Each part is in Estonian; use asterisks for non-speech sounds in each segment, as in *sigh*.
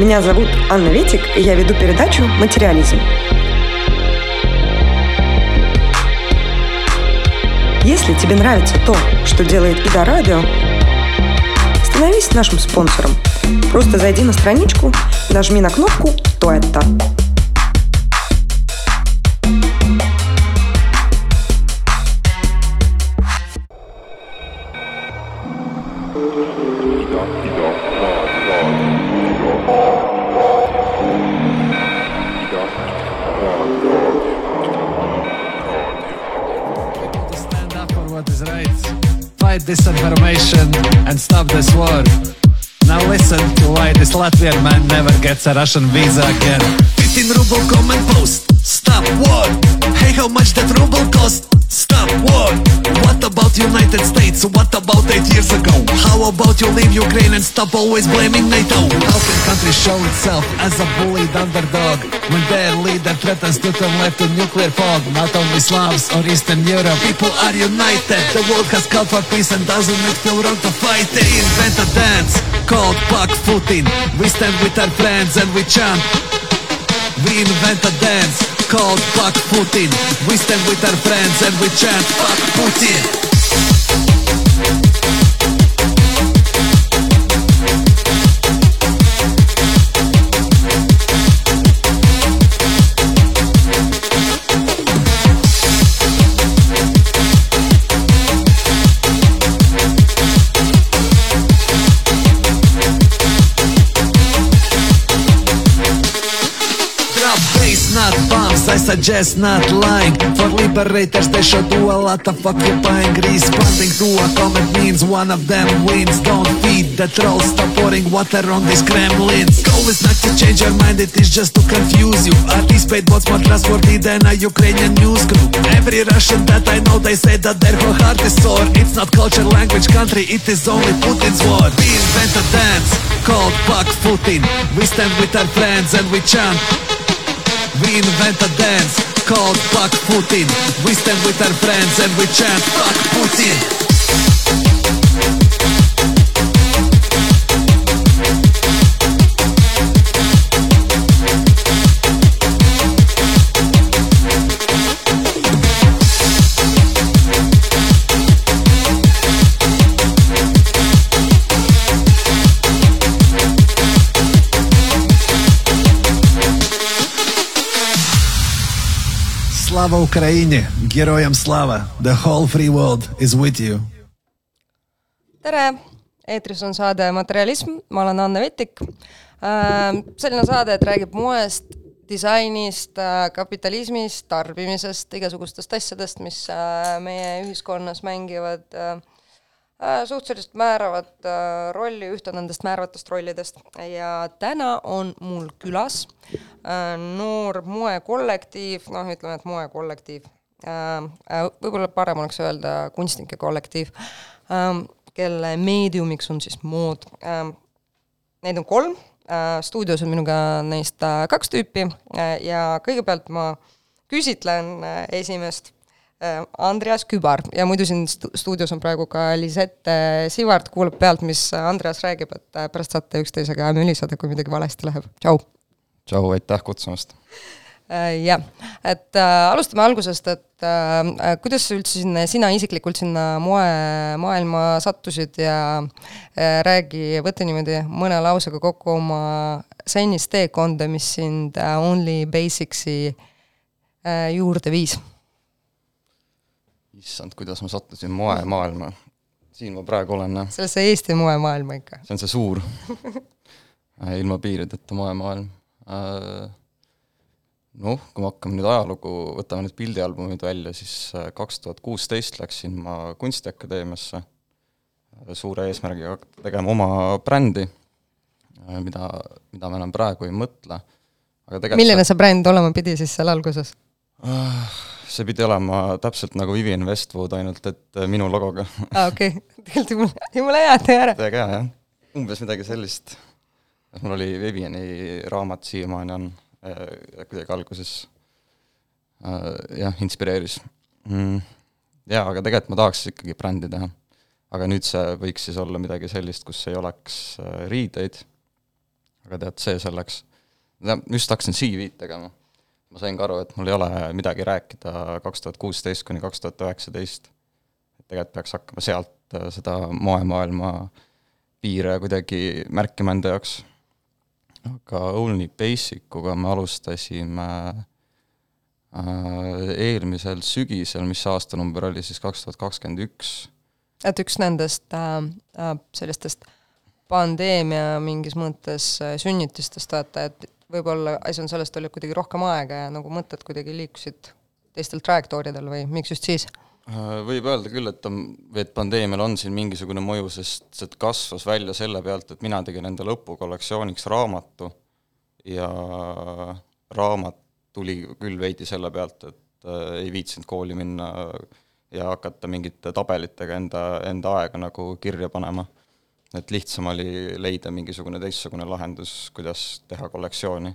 Меня зовут Анна Витик, и я веду передачу «Материализм». Если тебе нравится то, что делает Ида Радио, становись нашим спонсором. Просто зайди на страничку, нажми на кнопку «То this war. Now listen to why this Latvian man never gets a Russian visa again. 15 ruble comment post. Stop war. How about you leave Ukraine and stop always blaming NATO? How can country show itself as a bullied underdog when their leader threatens to turn left to nuclear fog? Not only Slavs or Eastern Europe, people are united. The world has called for peace and doesn't it feel wrong to fight? They invent a dance called Pak Putin. We stand with our friends and we chant. We invent a dance called Fuck Putin. We stand with our friends and we chant Fuck Putin. Drop bass, not bombs, I suggest not lying. For liberators they should do a lot of occupying Responding to a comment means one of them wins. Don't feed the trolls, stop pouring water on these Kremlins. Goal is not to change your mind, it is just to confuse you. Are these paid bots more trustworthy than a Ukrainian news group? Every Russian that I know they say that their whole heart is sore. It's not culture, language, country, it is only Putin's war. We invent a dance called Pak Putin. We stand with our friends and we chant we invent a dance called Fuck Putin. We stand with our friends and we chant Fuck Putin. Slava Ukraini, Geroyam Slava. The whole free world is with you. tere, eetris on saade Materialism, ma olen Anne Vetik. selline saade, et räägib moest, disainist, kapitalismist, tarbimisest, igasugustest asjadest, mis äh, meie ühiskonnas mängivad äh, äh, suhteliselt määravat äh, rolli, ühte nendest määravatest rollidest. ja täna on mul külas äh, noor moekollektiiv, noh, ütleme, et moekollektiiv äh,, äh, võib-olla parem oleks öelda kunstnike kollektiiv äh,, kelle meediumiks on siis mood äh,. Neid on kolm äh,, stuudios on minuga neist äh, kaks tüüpi äh, ja kõigepealt ma küsitlen äh, esimest äh, Andreas Kübar ja muidu siin stu- stuudios on praegu ka Lisette Sivart, kuulab pealt, mis Andreas räägib, et äh, pärast saate üksteisega müliseda, kui midagi valesti läheb. tšau! tšau, aitäh kutsumast! Äh, jah, et äh, alustame algusest, et äh, kuidas sa üldse sinna, sina isiklikult sinna moemaailma sattusid ja äh, räägi, võta niimoodi mõne lausega kokku oma senist teekonda, mis sind äh, Only Basics'i äh, juurde viis. Issand, kuidas ma sattusin moemaailma. siin ma praegu olen, jah. sellesse Eesti moemaailma ikka. see on see suur *laughs* ilma piirideta moemaailm. noh, kui me hakkame nüüd ajalugu, võtame need pildialbumid välja, siis kaks tuhat kuusteist läksin ma Kunstiakadeemiasse suure eesmärgiga tegema oma brändi, mida, mida ma enam praegu ei mõtle. aga tegelikult milline see bränd olema pidi siis seal alguses? See pidi olema täpselt nagu Vivian Westwood, ainult et minu logoga. aa, okei *laughs* tegelikult jumala, jumala hea, tee ära. väga hea, jah. umbes midagi sellist. mul oli Viviani raamat siiamaani on äh, kuidagi alguses äh, jah, inspireeris mm.. jaa, aga tegelikult ma tahaks ikkagi brändi teha. aga nüüd see võiks siis olla midagi sellist, kus ei oleks äh, riideid, aga tead, see selleks. just hakkasin CV-d tegema. Ma sain ka aru, et mul ei ole midagi rääkida kaks tuhat kuusteist kuni kaks tuhat üheksateist. et tegelikult peaks hakkama sealt äh, seda moemaailma piire kuidagi märkima enda jaoks. aga Only Basic uga me alustasime äh, eelmisel sügisel, mis aastanumber oli siis kaks tuhat kakskümmend üks et üks nendest äh, äh, sellistest pandeemia mingis mõttes sünnitustest, vaata, et võib-olla asi on selles, et oli kuidagi rohkem aega ja nagu mõtted kuidagi liikusid teistel trajektooridel või miks just siis? Äh, võib öelda küll, et on, et pandeemial on siin mingisugune mõju, sest see kasvas välja selle pealt, et mina tegin enda lõpukollektsiooniks raamatu ja raamat tuli küll veidi selle pealt, et äh, ei viitsinud kooli minna ja hakata mingite tabelitega enda, enda aega nagu kirja panema. Et lihtsam oli leida mingisugune teistsugune lahendus, kuidas teha kollektsiooni.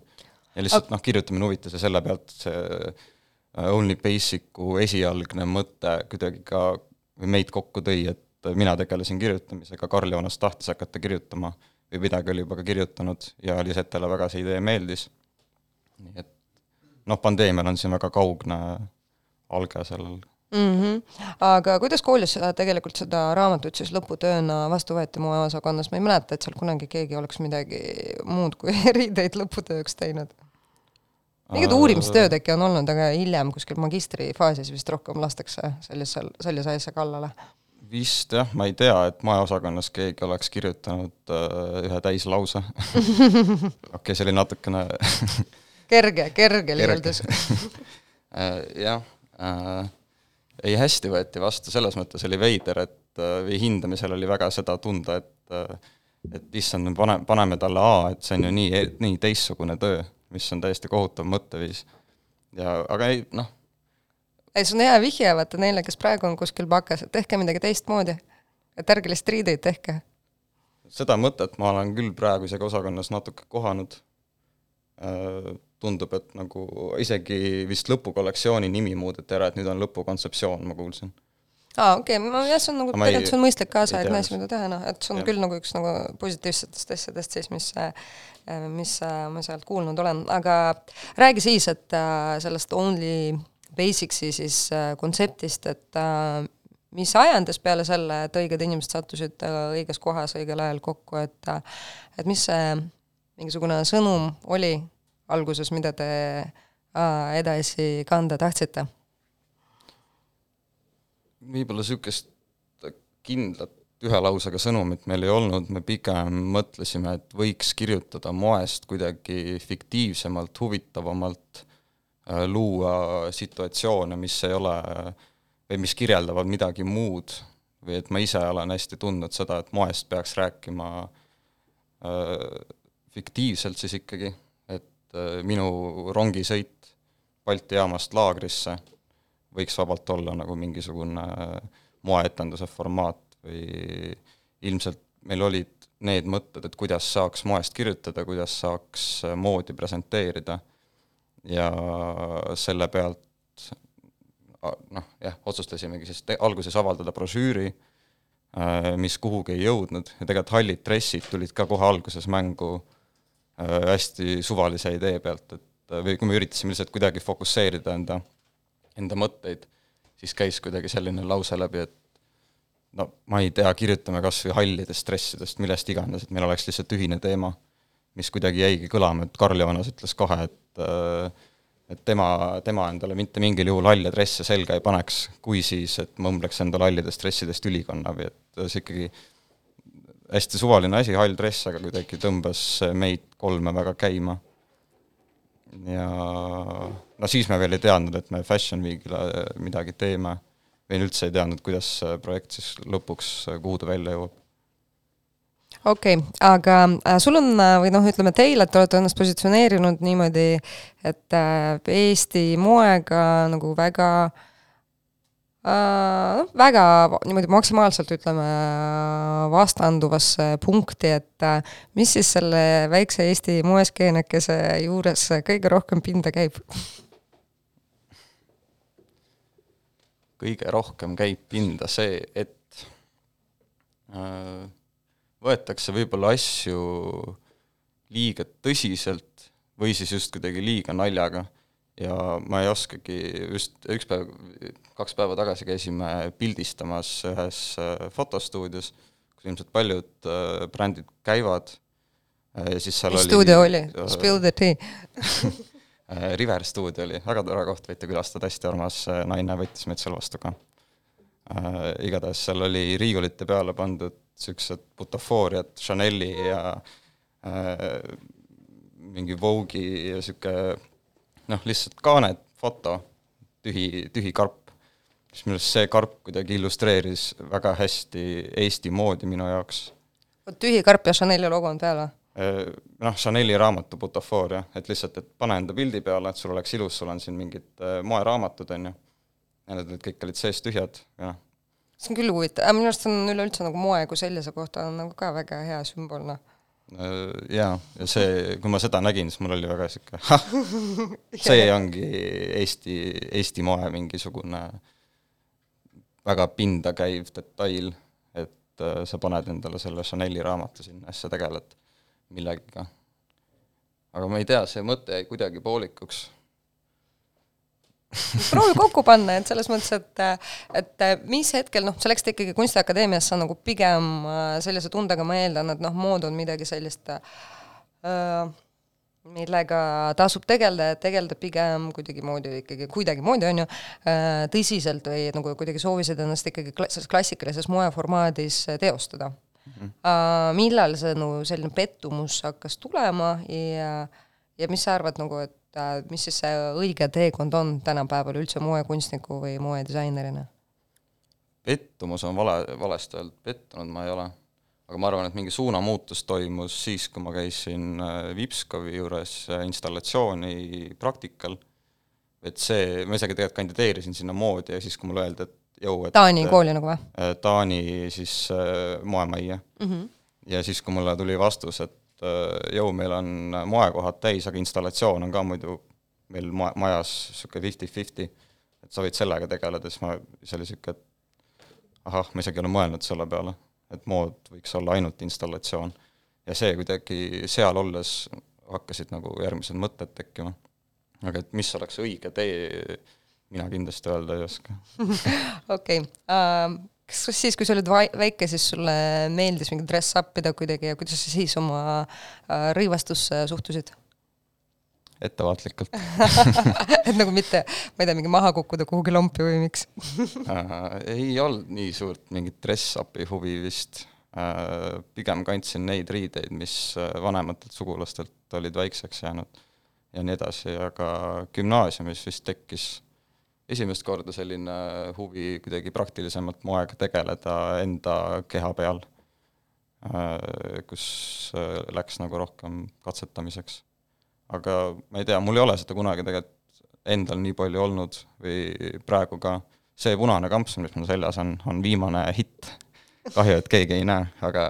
ja lihtsalt noh, kirjutamine huvitas ja selle pealt see äh, Only Basic'u esialgne mõte kuidagi ka meid kokku tõi, et mina tegelesin kirjutamisega, Karl Joonas tahtis hakata kirjutama või midagi oli juba ka kirjutanud ja Lisetele väga see idee meeldis. nii et noh, pandeemial on siin väga kaugne alge sellel mm. -hmm. aga kuidas koolis tegelikult seda raamatut siis lõputööna vastu võeti moeosakonnas, ma ei mäleta, et seal kunagi keegi oleks midagi muud kui *laughs* riideid lõputööks teinud. mingid uurimistööd äkki on olnud, aga hiljem kuskil magistrifaasis vist rohkem lastakse sellisel, sellise asja kallale vist jah, ma ei tea, et majaosakonnas keegi oleks kirjutanud uh, ühe täislause *laughs* okei see oli natukene kerge, kerge liialdus uh, *laughs* jah uh,, ei, hästi võeti vastu, selles mõttes oli veider, et äh, või hindamisel oli väga seda tunda, et äh, et issand, me pane, paneme talle A, et see on ju nii, nii teistsugune töö, mis on täiesti kohutav mõtteviis. ja aga ei, noh. ei, see on hea vihje, vaata neile, kes praegu on kuskil bakas, et tehke midagi teistmoodi. et ärge lihtsalt riideid tehke. seda mõtet ma olen küll praegu isegi osakonnas natuke kohanud äh, tundub, et nagu isegi vist lõpukollektsiooni nimi muudeti ära, et nüüd on lõpukontseptsioon, ma kuulsin. aa, okei okay., jah, see on nagu, tegelikult see on mõistlik kaasaegne asi, mida teha, noh, et see on ja. küll nagu üks nagu positiivsetest asjadest siis, mis mis ma sealt kuulnud olen, aga räägi siis, et äh, sellest Only Basics'i siis äh, kontseptist, et äh, mis ajendas peale selle, et õiged inimesed sattusid õiges kohas õigel ajal kokku, et et mis see mingisugune sõnum oli, alguses, mida te edasi kanda tahtsite? võib-olla niisugust kindlat ühe lausega sõnumit meil ei olnud, me pigem mõtlesime, et võiks kirjutada moest kuidagi fiktiivsemalt, huvitavamalt, äh, luua situatsioone, mis ei ole või mis kirjeldavad midagi muud. Või et ma ise olen hästi tundnud seda, et moest peaks rääkima äh, fiktiivselt siis ikkagi minu rongisõit Balti jaamast laagrisse võiks vabalt olla nagu mingisugune äh, moeetenduse formaat või ilmselt meil olid need mõtted, et kuidas saaks moest kirjutada, kuidas saaks äh, moodi presenteerida. Ja selle pealt noh, jah, otsustasimegi siis alguses avaldada brošüüri, mis kuhugi ei jõudnud. Ja tegelikult hallid dressid tulid ka kohe alguses mängu äh, Äh, hästi suvalise idee pealt, et äh, või kui me üritasime lihtsalt kuidagi fokusseerida enda, enda mõtteid, siis käis kuidagi selline lause läbi, et no ma ei tea, kirjutame kas või hallidest stressidest, millest iganes, et meil oleks lihtsalt ühine teema, mis kuidagi jäigi kõlama, et Karl Joonas ütles kohe, et äh, et tema, tema endale mitte mingil juhul halle dresse selga ei paneks, kui siis, et ma õmbleks endale hallidest dressidest ülikonna või et see ikkagi hästi suvaline asi, hall dress, aga kuidagi tõmbas meid kolme väga käima. ja no siis me veel ei teadnud, et me Fashion Weekile midagi teeme, või üldse ei teadnud, kuidas see projekt siis lõpuks, kuhu ta välja jõuab okei okay,, aga äh, sul on äh, või noh, ütleme teile, et te olete ennast positsioneerinud niimoodi, et äh, Eesti moega nagu väga äh, noh, väga niimoodi maksimaalselt ütleme vastanduvasse punkti, et äh, mis siis selle väikse Eesti moeskeenekese juures kõige rohkem pinda käib? kõige rohkem käib pinda see, et äh, võetakse võib-olla asju liiga tõsiselt või siis just kuidagi liiga naljaga. ja ma ei oskagi, just üks päev, kaks päeva tagasi käisime pildistamas ühes äh, fotostuudios, kus ilmselt paljud äh, brändid käivad ja siis seal mis oli stuudio oli? Spill the tea *laughs* River stuudio oli, väga tore koht, võite külastada, hästi armas naine võttis meid seal vastu ka äh,. igatahes seal oli riiulite peale pandud niisugused butafooriad, Chanel'i ja äh, mingi Vogue'i ja niisugune noh, lihtsalt kaaned, foto, tühi, tühi karp. Siis minu arust see karp kuidagi illustreeris väga hästi Eesti moodi minu jaoks. tühi karp ja Chanel'i logo on peal või? Noh, Chanel'i raamatu butafooria, et lihtsalt, et pane enda pildi peale, et sul oleks ilus, sul on siin mingid äh, moeraamatud, on ju, ja need kõik olid sees tühjad ja see on küll huvitav, minu arust on üleüldse nagu moe kui sellise kohta on nagu ka väga hea sümbol, noh. Jaa, ja see, kui ma seda nägin, siis mul oli väga sihuke, *laughs* see ongi Eesti, Eesti moe mingisugune väga pinda käiv detail, et äh, sa paned endale selle Chanel'i raamatu sinna siis sa tegeled millegiga. aga ma ei tea, see mõte jäi kuidagi poolikuks *laughs* proovi kokku panna, et selles mõttes, et et mis hetkel, noh, sa läksid ikkagi Kunstiakadeemiasse nagu pigem äh, sellise tundega, ma eeldan, et noh, mood on midagi sellist äh, millega tasub tegeleda, tegeleda pigem kuidagimoodi ikkagi, kuidagimoodi, on ju, äh, tõsiselt või nagu kuidagi soovisid ennast ikkagi selles klassikalises moeformaadis teostada mm. -hmm. Millal see nagu selline pettumus hakkas tulema ja, ja mis sa arvad nagu, et mis siis see õige teekond on tänapäeval üldse moekunstniku või moedisainerina? pettumus on vale, valesti öeldud, pettunud ma ei ole. Aga ma arvan, et mingi suunamuutus toimus siis, kui ma käisin äh, Vipskovi juures äh, installatsiooni praktikal, et see, ma isegi tegelikult kandideerisin sinna moodi ja siis, kui mulle öeldi, et jõu, et Taani kooli nagu või? Äh, Taani siis äh, moemajja mm. -hmm. ja siis, kui mulle tuli vastus, et äh, jõu, meil on moekohad täis, aga installatsioon on ka muidu meil ma-, majas niisugune fifty-fifty, et sa võid sellega tegeleda, siis ma, see oli niisugune, et ahah, ma isegi ei ole mõelnud selle peale, et mood võiks olla ainult installatsioon. ja see kuidagi seal olles hakkasid nagu järgmised mõtted tekkima. aga et mis oleks õige tee, mina kindlasti öelda ei oska. *laughs* okei, ähm, kas siis, kui sa olid väike, siis sulle meeldis mingi dress up ida kuidagi ja kuidas sa siis oma äh, rõivastusse suhtusid? Ettevaatlikult. *laughs* Et nagu mitte, ma ei tea, mingi maha kukkuda kuhugi lompi või miks. Äh, ei olnud nii suurt mingit dress-up'i huvi vist. Äh,, pigem kandsin neid riideid, mis äh, vanematelt sugulastelt olid väikseks jäänud ja nii edasi, aga gümnaasiumis vist tekkis esimest korda selline huvi kuidagi praktilisemalt moega tegeleda enda keha peal, äh, kus äh, läks nagu rohkem katsetamiseks aga ma ei tea, mul ei ole seda kunagi tegelikult endal nii palju olnud või praegu ka, see punane kampsun, mis mul seljas on, on viimane hitt. kahju, et keegi ei näe, aga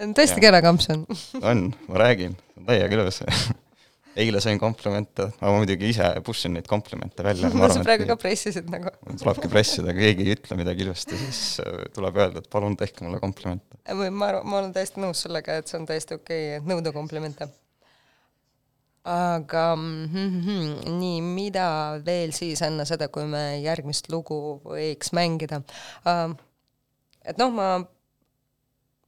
on tõesti kena kampsun *laughs* on, ma räägin, täiega ilus *laughs* eile sain komplimente, ma muidugi ise push in neid komplimente välja. *laughs* sa praegu ka pressisid nagu? tulebki pressida, kui keegi ei ütle midagi ilusti, siis äh, tuleb öelda, et palun tehke mulle komplimente. ma, ma olen täiesti nõus sellega, et see on täiesti okei okay, nõuda komplimente aga mm, -hmm, nii, mida veel siis enne seda, kui me järgmist lugu võiks mängida uh,? et noh, ma,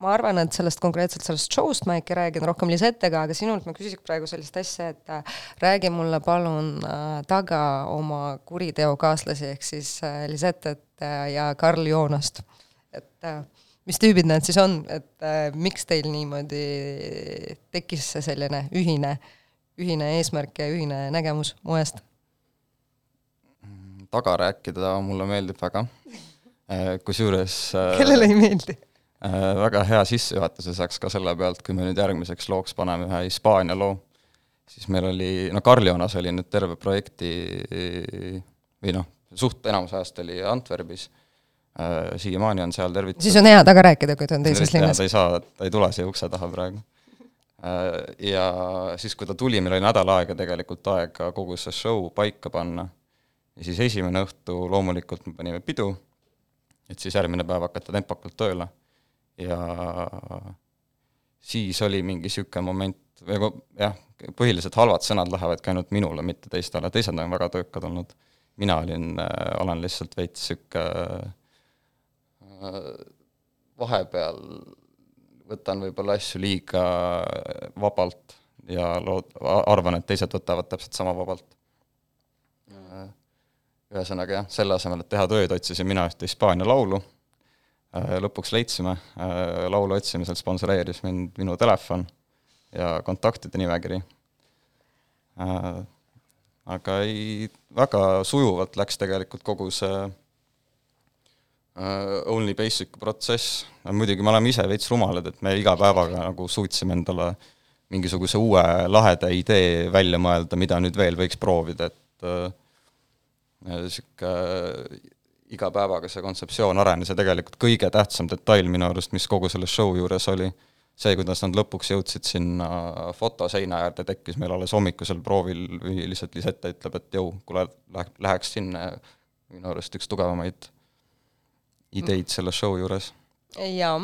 ma arvan, et sellest konkreetselt sellest show'st ma ikka räägin rohkem Lisettega, aga sinult ma küsiks praegu sellist asja, et uh, räägi mulle palun uh, taga oma kuriteokaaslasi, ehk siis Lisettet uh, ja Karl Joonast. et mis tüübid nad siis on, et miks teil niimoodi tekkis see selline ühine uh, ühine eesmärk ja ühine nägemus moest? taga rääkida mulle meeldib väga, äh, kusjuures äh, kellele ei meeldi? Äh, väga hea sissejuhatuse saaks ka selle pealt, kui me nüüd järgmiseks looks paneme ühe Hispaania loo, siis meil oli, no Carlionas oli nüüd terve projekti või noh, suht enamus ajast oli Antwerpis, siiamaani on seal tervitus siis on hea taga rääkida, kui ta on teises linnas. ta ei saa, ta ei tule siia ukse taha praegu ja siis, kui ta tuli, meil oli nädal aega tegelikult aega kogu see show paika panna. ja siis esimene õhtu loomulikult me panime pidu, et siis järgmine päev hakata tempokalt tööle. ja siis oli mingi niisugune moment nagu jah, põhiliselt halvad sõnad lähevadki ainult minule, mitte teistele, teised on väga töökad olnud. mina olin, olen lihtsalt veits niisugune vahepeal võtan võib-olla asju liiga vabalt ja lood-, arvan, et teised võtavad täpselt sama vabalt. ühesõnaga jah, selle asemel, et teha tööd, otsisin mina ühte Hispaania laulu, lõpuks leidsime, laulu otsimisel sponsoreeris mind minu telefon ja kontaktide nimekiri. Aga ei, väga sujuvalt läks tegelikult kogu see only basic protsess, muidugi me oleme ise veits rumalad, et me iga päevaga nagu suutsime endale mingisuguse uue laheda idee välja mõelda, mida nüüd veel võiks proovida, et niisugune uh, iga päevaga see kontseptsioon arenes ja tegelikult kõige tähtsam detail minu arust, mis kogu selle show juures oli, see, kuidas nad lõpuks jõudsid sinna fotoseina äärde, tekkis meil alles hommikusel proovil või lihtsalt Lisette ütleb, et jõu, kuule, läheks sinna, minu arust üks tugevamaid ideid selle show juures. jaa,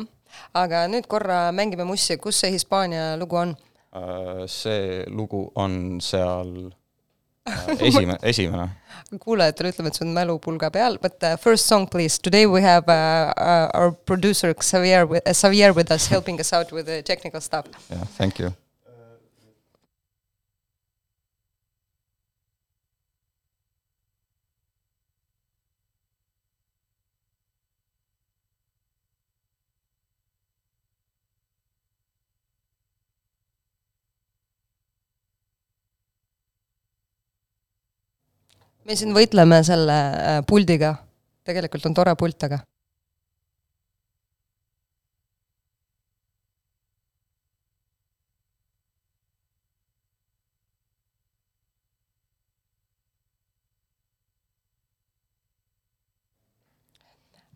aga nüüd korra mängime mussi, kus see Hispaania lugu on? Äh, see lugu on seal äh, *laughs* esime-, esimene. kuulajatele ütleme, et see on mälupulga peal, but uh, first song please, today we have uh, uh, our producer Xavier, Xavier with us helping us out with the technical stuff. Yeah, thank you. Me siin võitleme selle äh, puldiga, tegelikult on tore pult, aga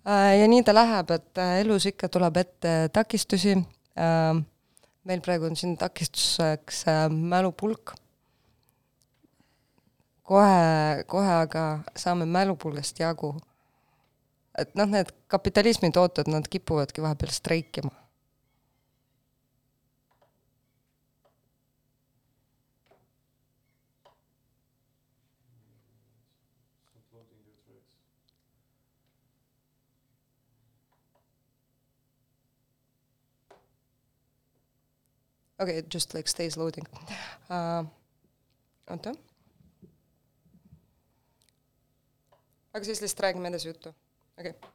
äh, ja nii ta läheb, et äh, elus ikka tuleb ette takistusi. meil praegu on siin takistuseks mälupulk kohe, kohe aga saame mälupulgast jagu. et noh, need kapitalismi tooted, nad kipuvadki vahepeal streikima. okay, it just like stays loading uh,. oota aga siis lihtsalt räägime edasi juttu, okei okay..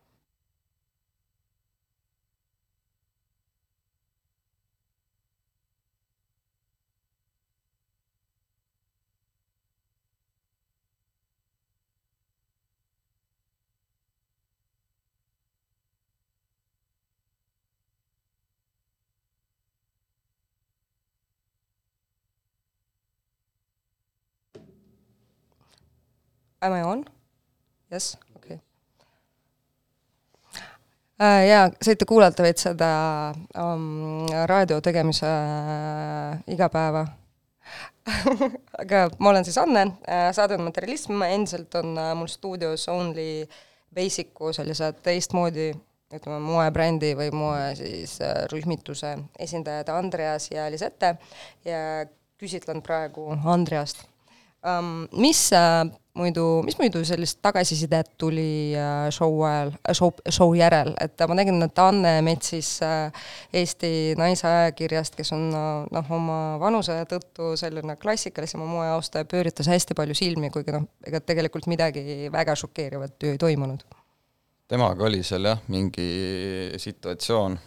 Am I on? Yes, okei okay. äh,. Jaa, saite kuulata veits seda um, raadio tegemise äh, igapäeva *laughs* aga ma olen siis Anne äh,, saade on Materialism, endiselt on mul stuudios Only Basic'u sellised teistmoodi ütleme, moebrändi või moe siis rühmituse esindajad Andreas ja Lisette ja küsitlen praegu Andreast um,. Mis muidu, mis muidu sellist tagasisidet tuli äh, show ajal, äh, show, show järel, et ma nägin, et Anne Metsis äh, Eesti Naise ajakirjast, kes on noh, oma vanuse tõttu selline klassikalisema moe austaja, pööritas hästi palju silmi, kuigi noh, ega tegelikult midagi väga šokeerivat ju ei toimunud. temaga oli seal jah, mingi situatsioon,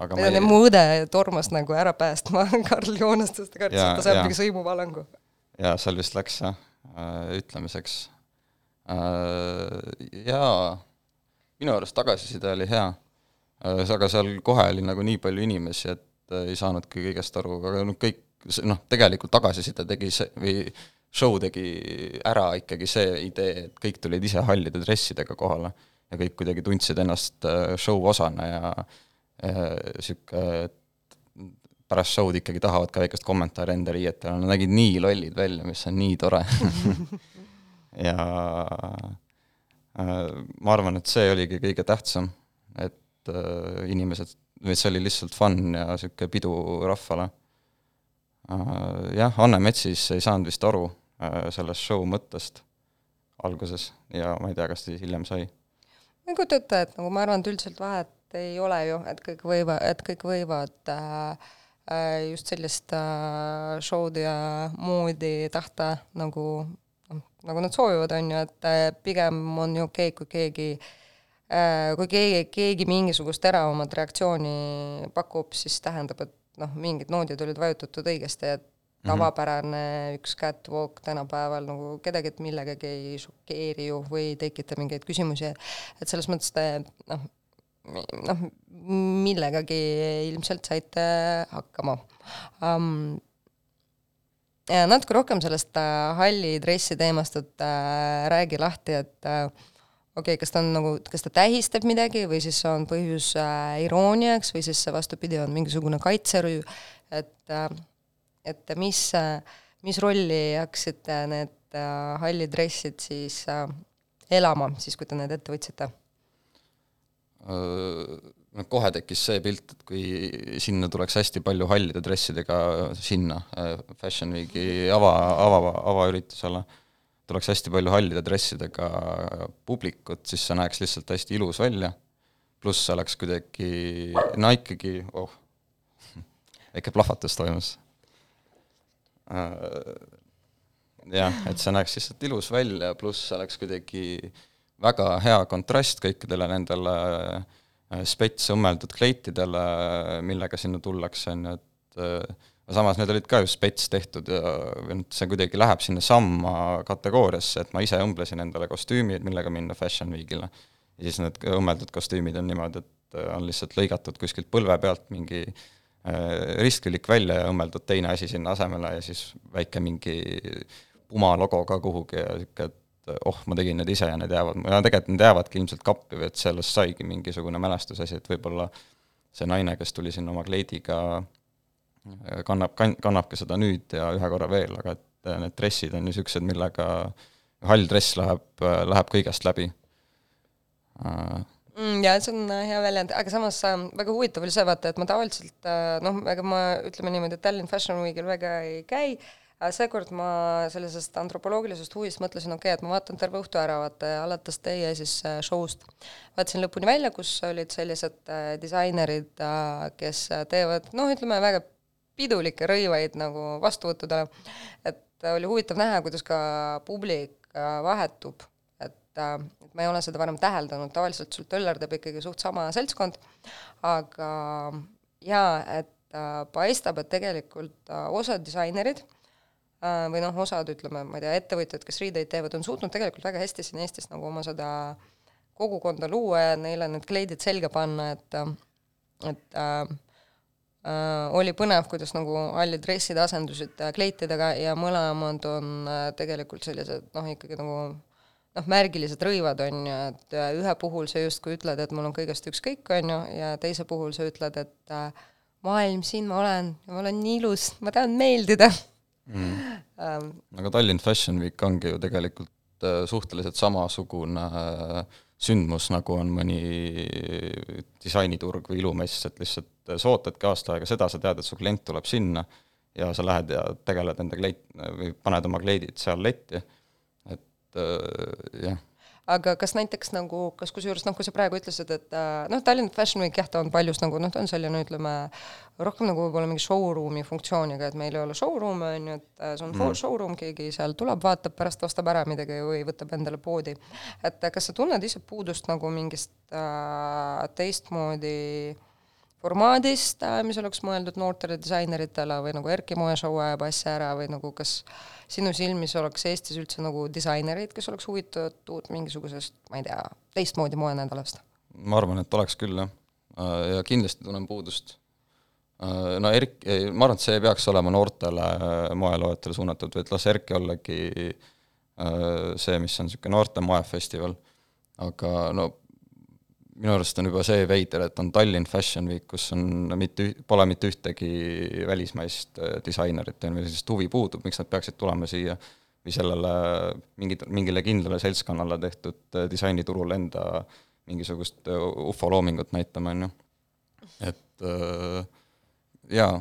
aga ma ei... mu õde tormas nagu ära päästma *laughs* Karl Joonest, sest ta kartis, et ta saab mingi sõimuvalangu. jaa, seal vist läks jah ütlemiseks. Äh, jaa, minu arust tagasiside oli hea, äh, aga seal kohe oli nagu nii palju inimesi, et ei saanudki kõigest aru, aga noh, kõik noh, tegelikult tagasiside tegi see, või show tegi ära ikkagi see idee, et kõik tulid ise hallide dressidega kohale ja kõik kuidagi tundsid ennast show osana ja niisugune, pärast show'd ikkagi tahavad ka väikest kommentaari enda riietele, nad nägid nii lollid välja, mis on nii tore. *laughs* Ja äh, ma arvan, et see oligi kõige tähtsam, et äh, inimesed, või see oli lihtsalt fun ja niisugune pidu rahvale. Jah, Anne Metsis ei saanud vist aru sellest show mõttest alguses ja ma ei tea, kas ta siis hiljem sai. ma ei kujuta ette, et nagu ma arvan, et üldiselt vahet ei ole ju, et kõik võivad, et kõik võivad äh, just sellist äh, show'd ja moodi tahta nagu noh, nagu nad soovivad, on ju, et äh, pigem on ju okei okay,, kui keegi äh, kui keegi, keegi mingisugust teravamat reaktsiooni pakub, siis tähendab, et noh, mingid noodid olid vajutatud õigesti, et mhm. tavapärane üks catwalk tänapäeval nagu kedagi millegagi ei šokeeri ju või ei tekita mingeid küsimusi, et selles mõttes te noh, noh, millegagi ilmselt saite hakkama um,. Natuke rohkem sellest äh, halli dressi teemast, et äh, räägi lahti, et äh, okei okay,, kas ta on nagu, kas ta tähistab midagi või siis on põhjus äh, irooniaks või siis vastupidi, on mingisugune kaitserüü, et äh, et mis äh,, mis rolli hakkasid need äh, hallid dressid siis äh, elama, siis kui te need ette võtsite? Noh, kohe tekkis see pilt, et kui sinna tuleks hästi palju hallide dressidega sinna Fashion Weeki ava, ava, avaüritusele, tuleks hästi palju hallide dressidega publikut, siis see näeks lihtsalt hästi ilus välja, pluss see oleks kuidagi, no ikkagi, oh, väike plahvatus toimus. jah, et see näeks lihtsalt ilus välja, pluss see oleks kuidagi äh, väga hea kontrast kõikidele nendele äh, spets õmmeldud kleitidele, millega sinna tullakse, on ju, et äh, samas need olid ka ju spets tehtud ja noh, see kuidagi läheb sinnasamma kategooriasse, et ma ise õmblesin endale kostüümi, millega minna Fashion Weekile. ja siis need õmmeldud kostüümid on niimoodi, et äh, on lihtsalt lõigatud kuskilt põlve pealt mingi ristkülik välja ja õmmeldud teine asi sinna asemele ja siis väike mingi Puma logo ka kuhugi ja niisugune, et et oh, ma tegin need ise ja need jäävad, ja tegelikult need jäävadki ilmselt kappi või et sellest saigi mingisugune mälestusasi, et võib-olla see naine, kes tuli sinna oma kleidiga, kannab, kann-, kannab ka seda nüüd ja ühe korra veel, aga et need dressid on niisugused, millega hall dress läheb, läheb kõigest läbi mm,. Jaa, see on hea väljend, aga samas äh, väga huvitav oli see, vaata, et ma tavaliselt äh, noh, ega ma ütleme niimoodi, et Tallinn Fashion Weekil väga ei käi, seekord ma sellisest antropoloogilisest huvist mõtlesin, okei okay,, et ma vaatan terve õhtu ära, vaata, alates teie siis äh, show'st. vaatasin lõpuni välja, kus olid sellised äh, disainerid äh,, kes teevad noh, ütleme väga pidulikke rõivaid nagu vastuvõttudele, et oli huvitav näha, kuidas ka publik vahetub, et et ma ei ole seda varem täheldanud, tavaliselt sul töllerdab ikkagi suht sama seltskond, aga jaa, et paistab, et tegelikult osad disainerid Äh, või noh, osad ütleme, ma ei tea, ettevõtjad, kes riideid teevad, on suutnud tegelikult väga hästi siin Eestis nagu oma seda kogukonda luua ja neile need kleidid selga panna, et et äh, äh, oli põnev, kuidas nagu hallid dressid asendusid äh, kleitidega ja mõlemad on äh, tegelikult sellised noh, ikkagi nagu noh, märgilised rõivad, on ju, et äh, ühe puhul sa justkui ütled, et mul on kõigest ükskõik, on ju, ja teise puhul sa ütled, et äh, maailm, siin ma olen ma olen nii ilus, ma tahan meeldida mm.. Um, aga Tallinn Fashion Week ongi ju tegelikult äh, suhteliselt samasugune äh, sündmus, nagu on mõni disainiturg või ilumess, et lihtsalt äh, sa ootadki aasta aega seda, sa tead, et su klient tuleb sinna ja sa lähed ja tegeled enda kleit- või paned oma kleidid seal letti, et jah aga kas näiteks nagu, kas kusjuures noh, kui sa praegu ütlesid, et äh, noh, Tallinna Fashion Week jah, ta on paljus nagu noh, ta on selline, ütleme, rohkem nagu võib-olla mingi showroom'i funktsiooniga, et meil ei ole showroom'e, on ju, et äh, see on mm. showroom, keegi seal tuleb, vaatab, pärast ostab ära midagi või võtab endale poodi. et äh, kas sa tunned ise puudust nagu mingist äh, teistmoodi formaadist, mis oleks mõeldud noortele disaineritele või nagu Erki moeshow ajab asja ära või nagu kas äh, sinu silmis oleks Eestis üldse nagu disainereid, kes oleks huvitatud mingisugusest, ma ei tea, teistmoodi moenädalast? ma arvan, et oleks küll, jah. Äh, ja kindlasti tunnen puudust. Äh, no Erk-, ma arvan, et see ei peaks olema noortele äh, moeloojatele suunatud, vaid las Erki ollagi see, mis on niisugune noorte moefestival. aga no minu arust on juba see veider, et on Tallinn Fashion Week, kus on mitte, pole mitte ühtegi välismaist äh, disainerit või sellist huvi puudub, miks nad peaksid tulema siia või sellele mingit, mingile kindlale seltskonnale tehtud äh, disainiturul enda mingisugust äh, ufo loomingut näitama, on ju. et jaa,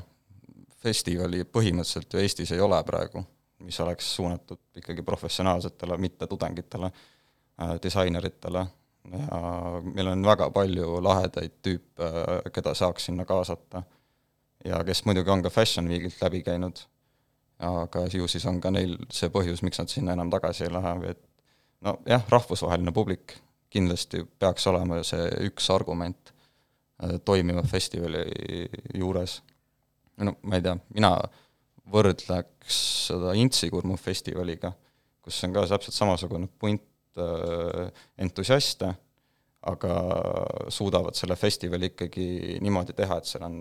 festivali põhimõtteliselt ju Eestis ei ole praegu, mis oleks suunatud ikkagi professionaalsetele, mitte tudengitele äh,, disaineritele ja meil on väga palju lahedaid tüüpe, keda saaks sinna kaasata. ja kes muidugi on ka Fashion Weekilt läbi käinud, aga ju siis on ka neil see põhjus, miks nad sinna enam tagasi ei lähe et nojah, rahvusvaheline publik kindlasti peaks olema see üks argument äh, toimiva festivali juures. no ma ei tea, mina võrdleks seda Intsikurmu festivaliga, kus on ka täpselt samasugune punt äh, entusiaste, aga suudavad selle festivali ikkagi niimoodi teha, et seal on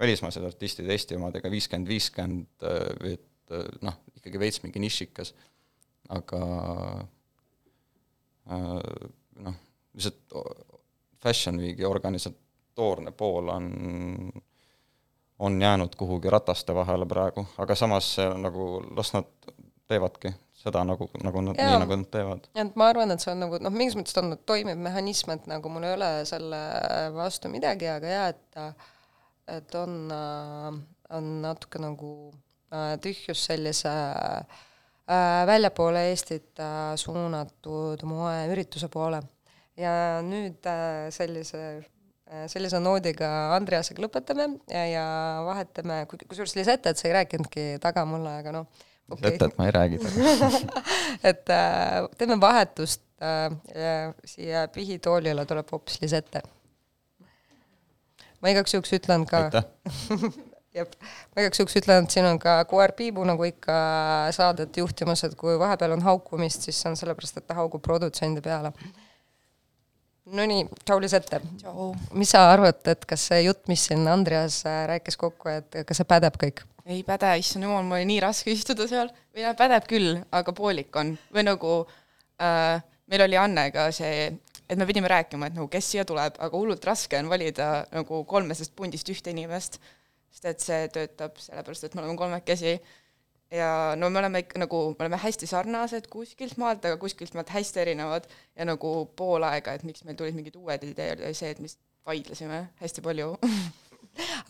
välismaised artistid Eesti omadega viiskümmend, viiskümmend või et noh, ikkagi veits mingi nišikas, aga äh, noh, lihtsalt Fashion Weeki organisatoorne pool on, on jäänud kuhugi rataste vahele praegu, aga samas nagu las nad teevadki seda nagu, nagu nad, nii nagu nad teevad. et ma arvan, et see on nagu noh, mingis mõttes ta on toimiv mehhanism, et nagu mul ei ole selle vastu midagi, aga jaa, et et on, on natuke nagu äh, tühjus sellise äh, väljapoole Eestit äh, suunatud moeürituse poole ja nüüd äh, sellise äh, sellise noodiga Andreasega lõpetame ja, ja vahetame, kusjuures Lisette, et sa ei rääkinudki taga mulle, aga noh okay.. Lisetet ma ei räägi *laughs* et äh, teeme vahetust äh, ja siia pihitoolile tuleb hoopis Lisette. ma igaks juhuks ütlen ka jah, *laughs* ma igaks juhuks ütlen, et siin on ka koer Piibu nagu ikka saadet juhtimas, et kui vahepeal on haukumist, siis see on sellepärast, et ta haugub produtsendi peale Nonii, tšau Lisette. mis sa arvad, et kas see jutt, mis siin Andreas äh, rääkis kokku, et kas see pädeb kõik? Ei päde, issand jumal, mul oli nii raske istuda seal, või noh, pädeb küll, aga poolik on. või nagu äh, meil oli Annega see, et me pidime rääkima, et nagu kes siia tuleb, aga hullult raske on valida nagu kolmesest pundist ühte inimest, sest et see töötab sellepärast, et me oleme kolmekesi. Ja no me oleme ikka nagu, me oleme hästi sarnased kuskilt maalt, aga kuskilt maalt hästi erinevad. Ja nagu pool aega, et miks meil tulid mingid uued ideed, oli see, et me vaidlesime hästi palju *laughs*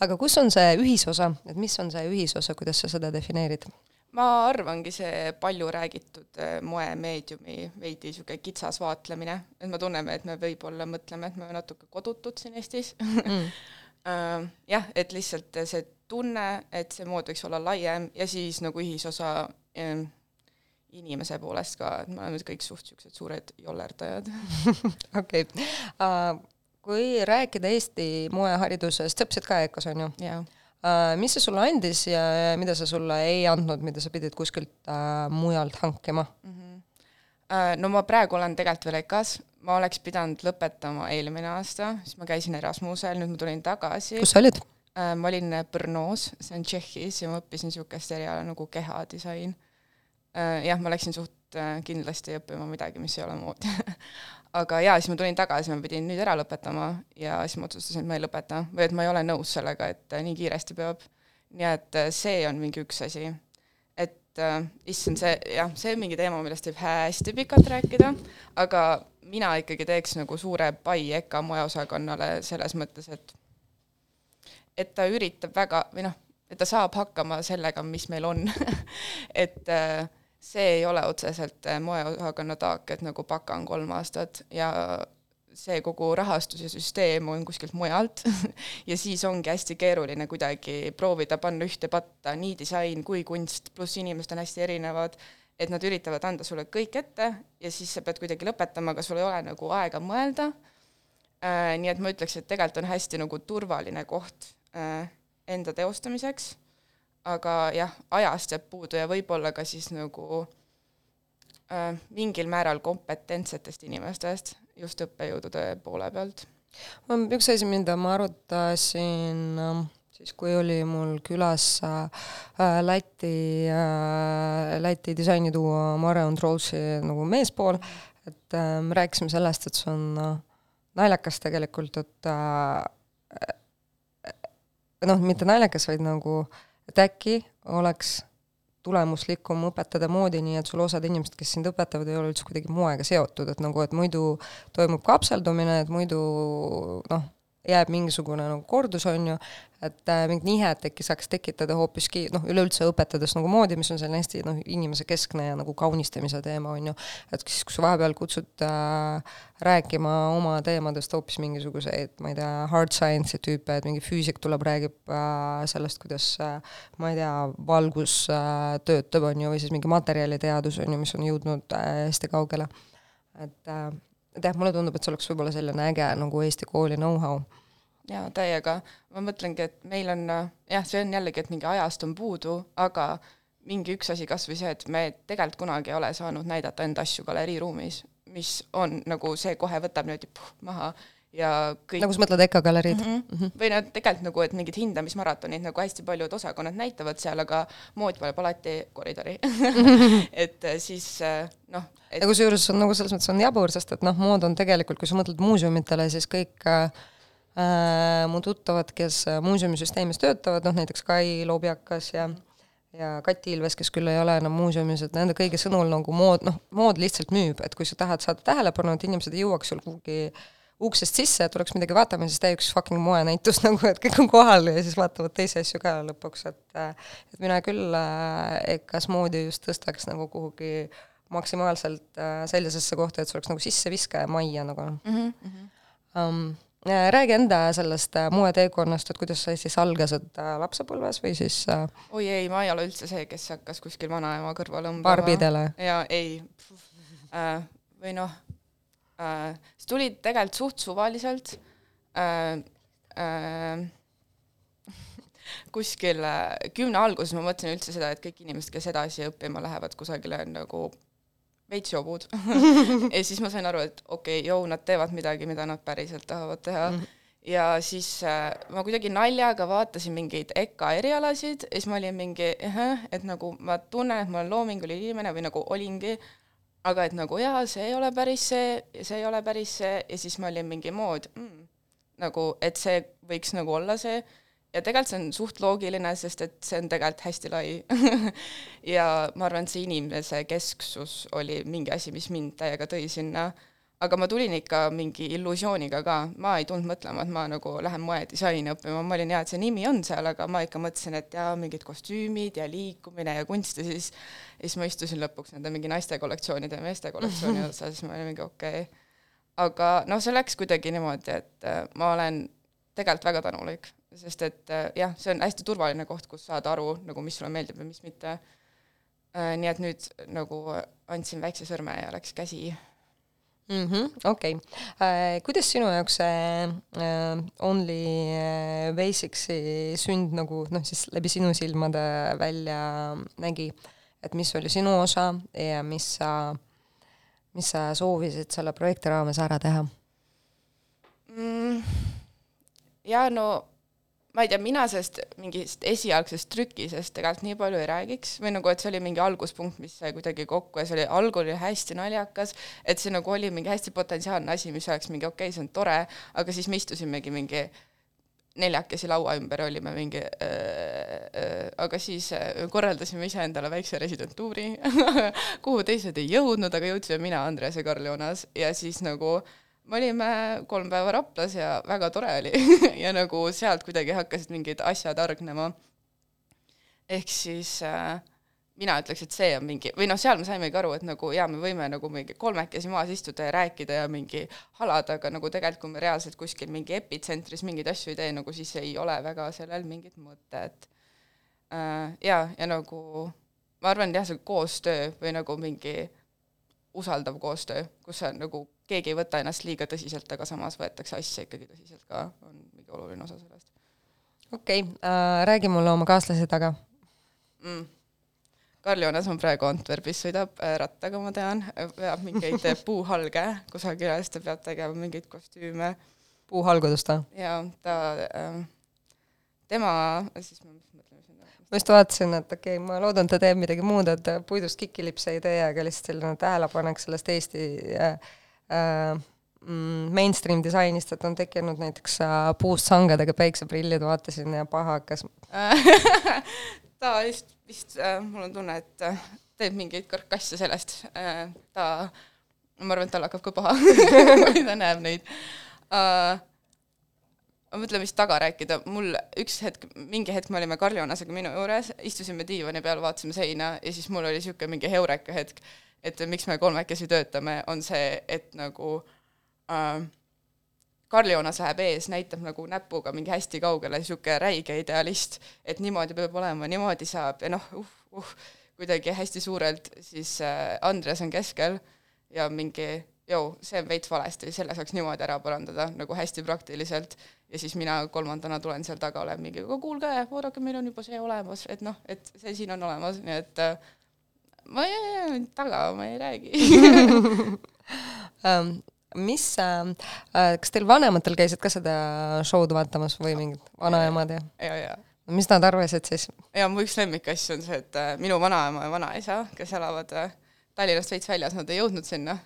aga kus on see ühisosa, et mis on see ühisosa, kuidas sa seda defineerid? ma arvangi, see palju räägitud eh, moemeediumi veidi niisugune kitsas vaatlemine, et me tunneme, et me võib-olla mõtleme, et me oleme natuke kodutud siin Eestis mm. Uh, *laughs* jah, et lihtsalt see tunne, et see mood võiks olla laiem ja siis nagu ühisosa ähm, inimese poolest ka, et me oleme kõik suht niisugused suured jollerdajad. *laughs* okei, äh, kui rääkida Eesti moeharidusest, sa õppisid ka EKA-s, on ju? jaa Uh, mis see sulle andis ja mida see sulle ei andnud, mida sa pidid kuskilt uh, mujalt hankima mm? -hmm. No ma praegu olen tegelikult veel EKA-s, ma oleks pidanud lõpetama eelmine aasta, siis ma käisin Erasmusel, nüüd ma tulin tagasi. kus sa olid? Äh, ma olin Brno's, see on Tšehhis ja ma õppisin niisugust eriala nagu kehadisain. Äh, jah, ma läksin suht äh, kindlasti õppima midagi, mis ei ole mood *laughs* aga jaa, siis ma tulin tagasi, ma pidin nüüd ära lõpetama ja siis ma otsustasin, et ma ei lõpeta või et ma ei ole nõus sellega, et nii kiiresti peab. nii et see on mingi üks asi. et äh, issand, see jah, see on mingi teema, millest võib hästi pikalt rääkida, aga mina ikkagi teeks nagu suure pai EKA moeosakonnale selles mõttes, et et ta üritab väga või noh, et ta saab hakkama sellega, mis meil on *laughs* et äh, see ei ole otseselt äh, moeosakonna taak, et nagu baka on kolm aastat ja see kogu rahastus ja süsteem on kuskilt mujalt *laughs* ja siis ongi hästi keeruline kuidagi proovida panna ühte patta nii disain kui kunst, pluss inimesed on hästi erinevad, et nad üritavad anda sulle kõik ette ja siis sa pead kuidagi lõpetama, aga sul ei ole nagu aega mõelda äh,. nii et ma ütleks, et tegelikult on hästi nagu turvaline koht Äh, enda teostamiseks, aga jah, ajast jääb puudu ja võib-olla ka siis nagu äh, mingil määral kompetentsetest inimestest just õppejõudude poole pealt. üks asi, mida ma arutasin äh, siis, kui oli mul külas äh, Läti äh,, Läti disainituua Mare Ondrolsi nagu meespool, et äh, me rääkisime sellest, et see on äh, naljakas tegelikult, et äh, noh, mitte naljakas, vaid nagu, et äkki oleks tulemuslikum õpetada moodi nii, et sul osad inimesed, kes sind õpetavad, ei ole üldse kuidagi moega seotud, et nagu, et muidu toimub kapseldumine, et muidu noh, jääb mingisugune nagu kordus, on ju, et äh, mingit nihet äkki saaks tekitada hoopiski noh, üleüldse õpetades nagu moodi, mis on selline hästi noh, inimesekeskne ja nagu kaunistamise teema, on ju, et siis, kui sa vahepeal kutsud äh, rääkima oma teemadest hoopis mingisuguseid, ma ei tea, hard science'i tüüpe, et mingi füüsik tuleb, räägib äh, sellest, kuidas äh, ma ei tea, valgus äh, töötab, on ju, või siis mingi materjaliteadus, on ju, mis on jõudnud äh, hästi kaugele. et äh, et jah, mulle tundub, et see oleks võib-olla selline äge nagu Eesti kooli know-how jaa, täiega. ma mõtlengi, et meil on jah, see on jällegi, et mingi ajast on puudu, aga mingi üks asi, kas või see, et me tegelikult kunagi ei ole saanud näidata enda asju galeriiruumis, mis on nagu see kohe võtab niimoodi puh, maha ja kõik nagu sa mõtled EKA galeriid mm? -hmm. Mm -hmm. või noh, tegelikult nagu, et mingid hindamismaratonid nagu hästi paljud osakonnad näitavad seal, aga mood valib alati koridori *laughs* et äh, siis äh, noh et.... ja kusjuures on nagu selles mõttes on jabur, sest et noh, mood on tegelikult, kui sa mõtled muuseumitele, siis kõik äh, äh, mu tuttavad, kes äh, muuseumisüsteemis töötavad, noh näiteks Kai Lobjakas ja ja Kati Ilves, kes küll ei ole enam muuseumis, et nende kõigi sõnul nagu mood, noh, mood lihtsalt müüb, et kui sa tahad saada tähelepanu, et inimesed ei jõuaks sul kuhugi uksest sisse, et tuleks midagi vaatama, siis tee üks fucking moenäitus *laughs* nagu, et kõik on kohal ja siis vaatavad teisi asju ka lõpuks, et et mina küll EKA-s moodi just tõstaks nagu kuhugi maksimaalselt äh, sellisesse kohta, et see oleks nagu sisseviskaja majja nagu mm. -hmm. Um, Äh, räägi enda sellest moeteekonnast, et kuidas sa siis algasid lapsepõlves või siis oi ei, ma ei ole üldse see, kes hakkas kuskil vanaema kõrval õmbama. barbidele? jaa, ei või noh äh,, see tuli tegelikult suht suvaliselt äh,. Äh, kuskil kümne alguses ma mõtlesin üldse seda, et kõik inimesed, kes edasi õppima lähevad kusagile nagu veits jobud *laughs* ja siis ma sain aru, et okei okay,, jõu, nad teevad midagi, mida nad päriselt tahavad teha mm. -hmm. ja siis äh, ma kuidagi naljaga vaatasin mingeid EKA erialasid ja siis ma olin mingi, et nagu ma tunnen, et ma olen loominguline inimene või nagu olingi, aga et nagu jaa, see ei ole päris see see ei ole päris see. Ja siis ma olin mingi mood mm,, nagu et see võiks nagu olla see. Ja tegelikult see on suht loogiline, sest et see on tegelikult hästi lai. *laughs* Ja ma arvan, et see inimese kesksus oli mingi asi, mis mind täiega tõi sinna, aga ma tulin ikka mingi illusiooniga ka, ma ei tulnud mõtlema, et ma nagu lähen moedisaini õppima, ma olin hea, et see nimi on seal, aga ma ikka mõtlesin, et jaa, mingid kostüümid ja liikumine ja kunst. Ja siis siis ma istusin lõpuks nende mingi naiste kollektsioonide ja meeste kollektsiooni *laughs* otsa, siis ma olin mingi okei. Okay.. aga noh, see läks kuidagi niimoodi, et äh, ma olen tegelikult väga tänulik. Sest et äh, jah, see on hästi turvaline koht, kus saada aru nagu, mis sulle meeldib ja mis mitte. Äh, nii et nüüd nagu andsin väikse sõrme ja läks käsi mm -hmm,. okei okay. äh,, kuidas sinu jaoks see äh, Only äh, Basics'i sünd nagu noh, siis läbi sinu silmade välja nägi, et mis oli sinu osa ja mis sa, mis sa soovisid selle projekti raames ära teha mm,? ja no ma ei tea, mina sellest mingist esialgsest trükisest tegelikult nii palju ei räägiks või nagu, et see oli mingi alguspunkt, mis sai kuidagi kokku ja see oli, algul oli hästi naljakas, et see nagu oli mingi hästi potentsiaalne asi, mis oleks mingi okei okay,, see on tore, aga siis me istusimegi mingi neljakesi laua ümber olime mingi äh, äh, aga siis äh, korraldasime iseendale väikse residentuuri *laughs* kuhu teised ei jõudnud, aga jõudsime mina, Andres ja Karl Joonas ja siis nagu äh, me olime kolm päeva Raplas ja väga tore oli *laughs* ja nagu sealt kuidagi hakkasid mingid asjad hargnema. ehk siis äh, mina ütleks, et see on mingi, või noh, seal me saimegi aru, et nagu jaa, me võime nagu mingi kolmekesi maas istuda ja rääkida ja mingi halada, aga nagu tegelikult, kui me reaalselt kuskil mingi epitsentris mingeid asju ei tee, nagu siis ei ole väga sellel mingit mõtet äh,. jaa, ja nagu ma arvan, jah, see koostöö või nagu mingi usaldav koostöö, kus sa nagu keegi ei võta ennast liiga tõsiselt, aga samas võetakse asja ikkagi tõsiselt ka, on mingi oluline osa sellest. okei okay, äh,, räägi mulle oma kaaslase taga mm.. Karl Joonas on praegu Antwerpis, sõidab äh, rattaga, ma tean, veab mingeid *laughs* puuhalge kusagile, siis ta peab tegema mingeid kostüüme. puuhalgudest või? jaa, ta äh,, tema, siis ma ma just vaatasin, et okei okay,, ma loodan, ta teeb midagi muud, et puidust kikilipse ei tee, aga lihtsalt selline tähelepanek sellest Eesti äh, äh, mainstream disainist, et on tekkinud näiteks äh, puust sangadega päikseprillid, vaatasin ja paha hakkas *laughs* ta vist, vist äh,, mul on tunne, et äh, teeb mingeid karkasse sellest. Äh,, ta, ma arvan, et tal hakkab ka paha *laughs* kui ta näeb neid. Äh,. ma mõtlen, mis taga rääkida, mul üks hetk, mingi hetk me olime Karl Joonasega minu juures, istusime diivani peal, vaatasime seina ja siis mul oli niisugune mingi heureka hetk, et miks me kolmekesi töötame, on see, et nagu äh, Karl Joonas läheb ees, näitab nagu näpuga mingi hästi kaugele, niisugune räige idealist, et niimoodi peab olema, niimoodi saab ja noh, uh, uh, kuidagi hästi suurelt, siis äh, Andres on keskel ja mingi jõu, see on veits valesti, selle saaks niimoodi ära parandada, nagu hästi praktiliselt, ja siis mina kolmandana tulen seal taga, olen mingi, kuulge, vaadake, meil on juba see olemas, et noh, et see siin on olemas, nii et äh, ma ei, taga ma ei räägi um, *laughs* mis äh,, kas teil vanematel käisid ka seda show'd vaatamas või mingid vanaemad ja? ja, ja mis nad arvasid siis? ja mu üks lemmikasju on see, et äh, minu vanaema ja vanaisa, kes elavad äh, Tallinnast veits väljas, nad ei jõudnud sinna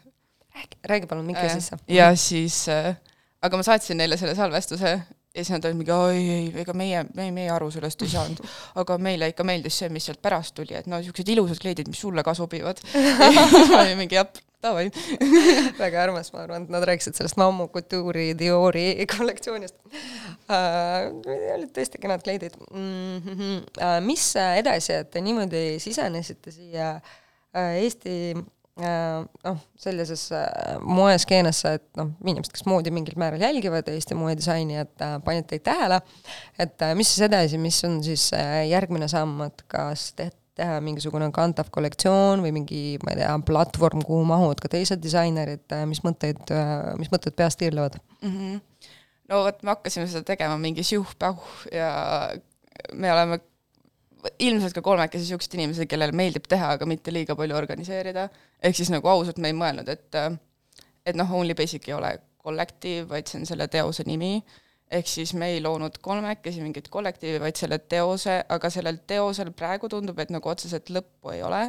räägi, räägi palun mikri sisse. ja siis äh,, aga ma saatsin neile selle salvestuse ja siis nad olid mingi oi ei, ega meie, me, meie aru sellest ei saanud. *laughs* aga meile ikka meeldis see, mis sealt pärast tuli, et no niisugused ilusad kleidid, mis sulle ka sobivad. *laughs* *laughs* mingi jah, davai väga armas, ma arvan, et nad rääkisid sellest Mammu Couture'i Diori kollektsioonist uh,. olid tõesti kenad kleidid mm. -hmm. Uh, mis edasi, et niimoodi sisenesite siia uh, Eesti noh, sellises äh, moeskeenesse, et noh, inimesed, kes moodi mingil määral jälgivad Eesti moedisaini, et äh, panid teid tähele, et mis siis edasi, mis on siis järgmine samm, et kas teht-, teha mingisugune kantav kollektsioon või mingi, ma ei tea, platvorm, kuhu mahuvad ka teised disainerid, mis mõtteid, mis mõtted peas tiirlevad mm? -hmm. no vot, me hakkasime seda tegema mingi siuh-päuh ja me oleme ilmselt ka kolmekesi niisugused inimesed, kellele meeldib teha, aga mitte liiga palju organiseerida, ehk siis nagu ausalt me ei mõelnud, et et noh, Only Basic ei ole kollektiiv, vaid see on selle teose nimi, ehk siis me ei loonud kolmekesi mingit kollektiivi, vaid selle teose, aga sellel teosel praegu tundub, et nagu otseselt lõppu ei ole.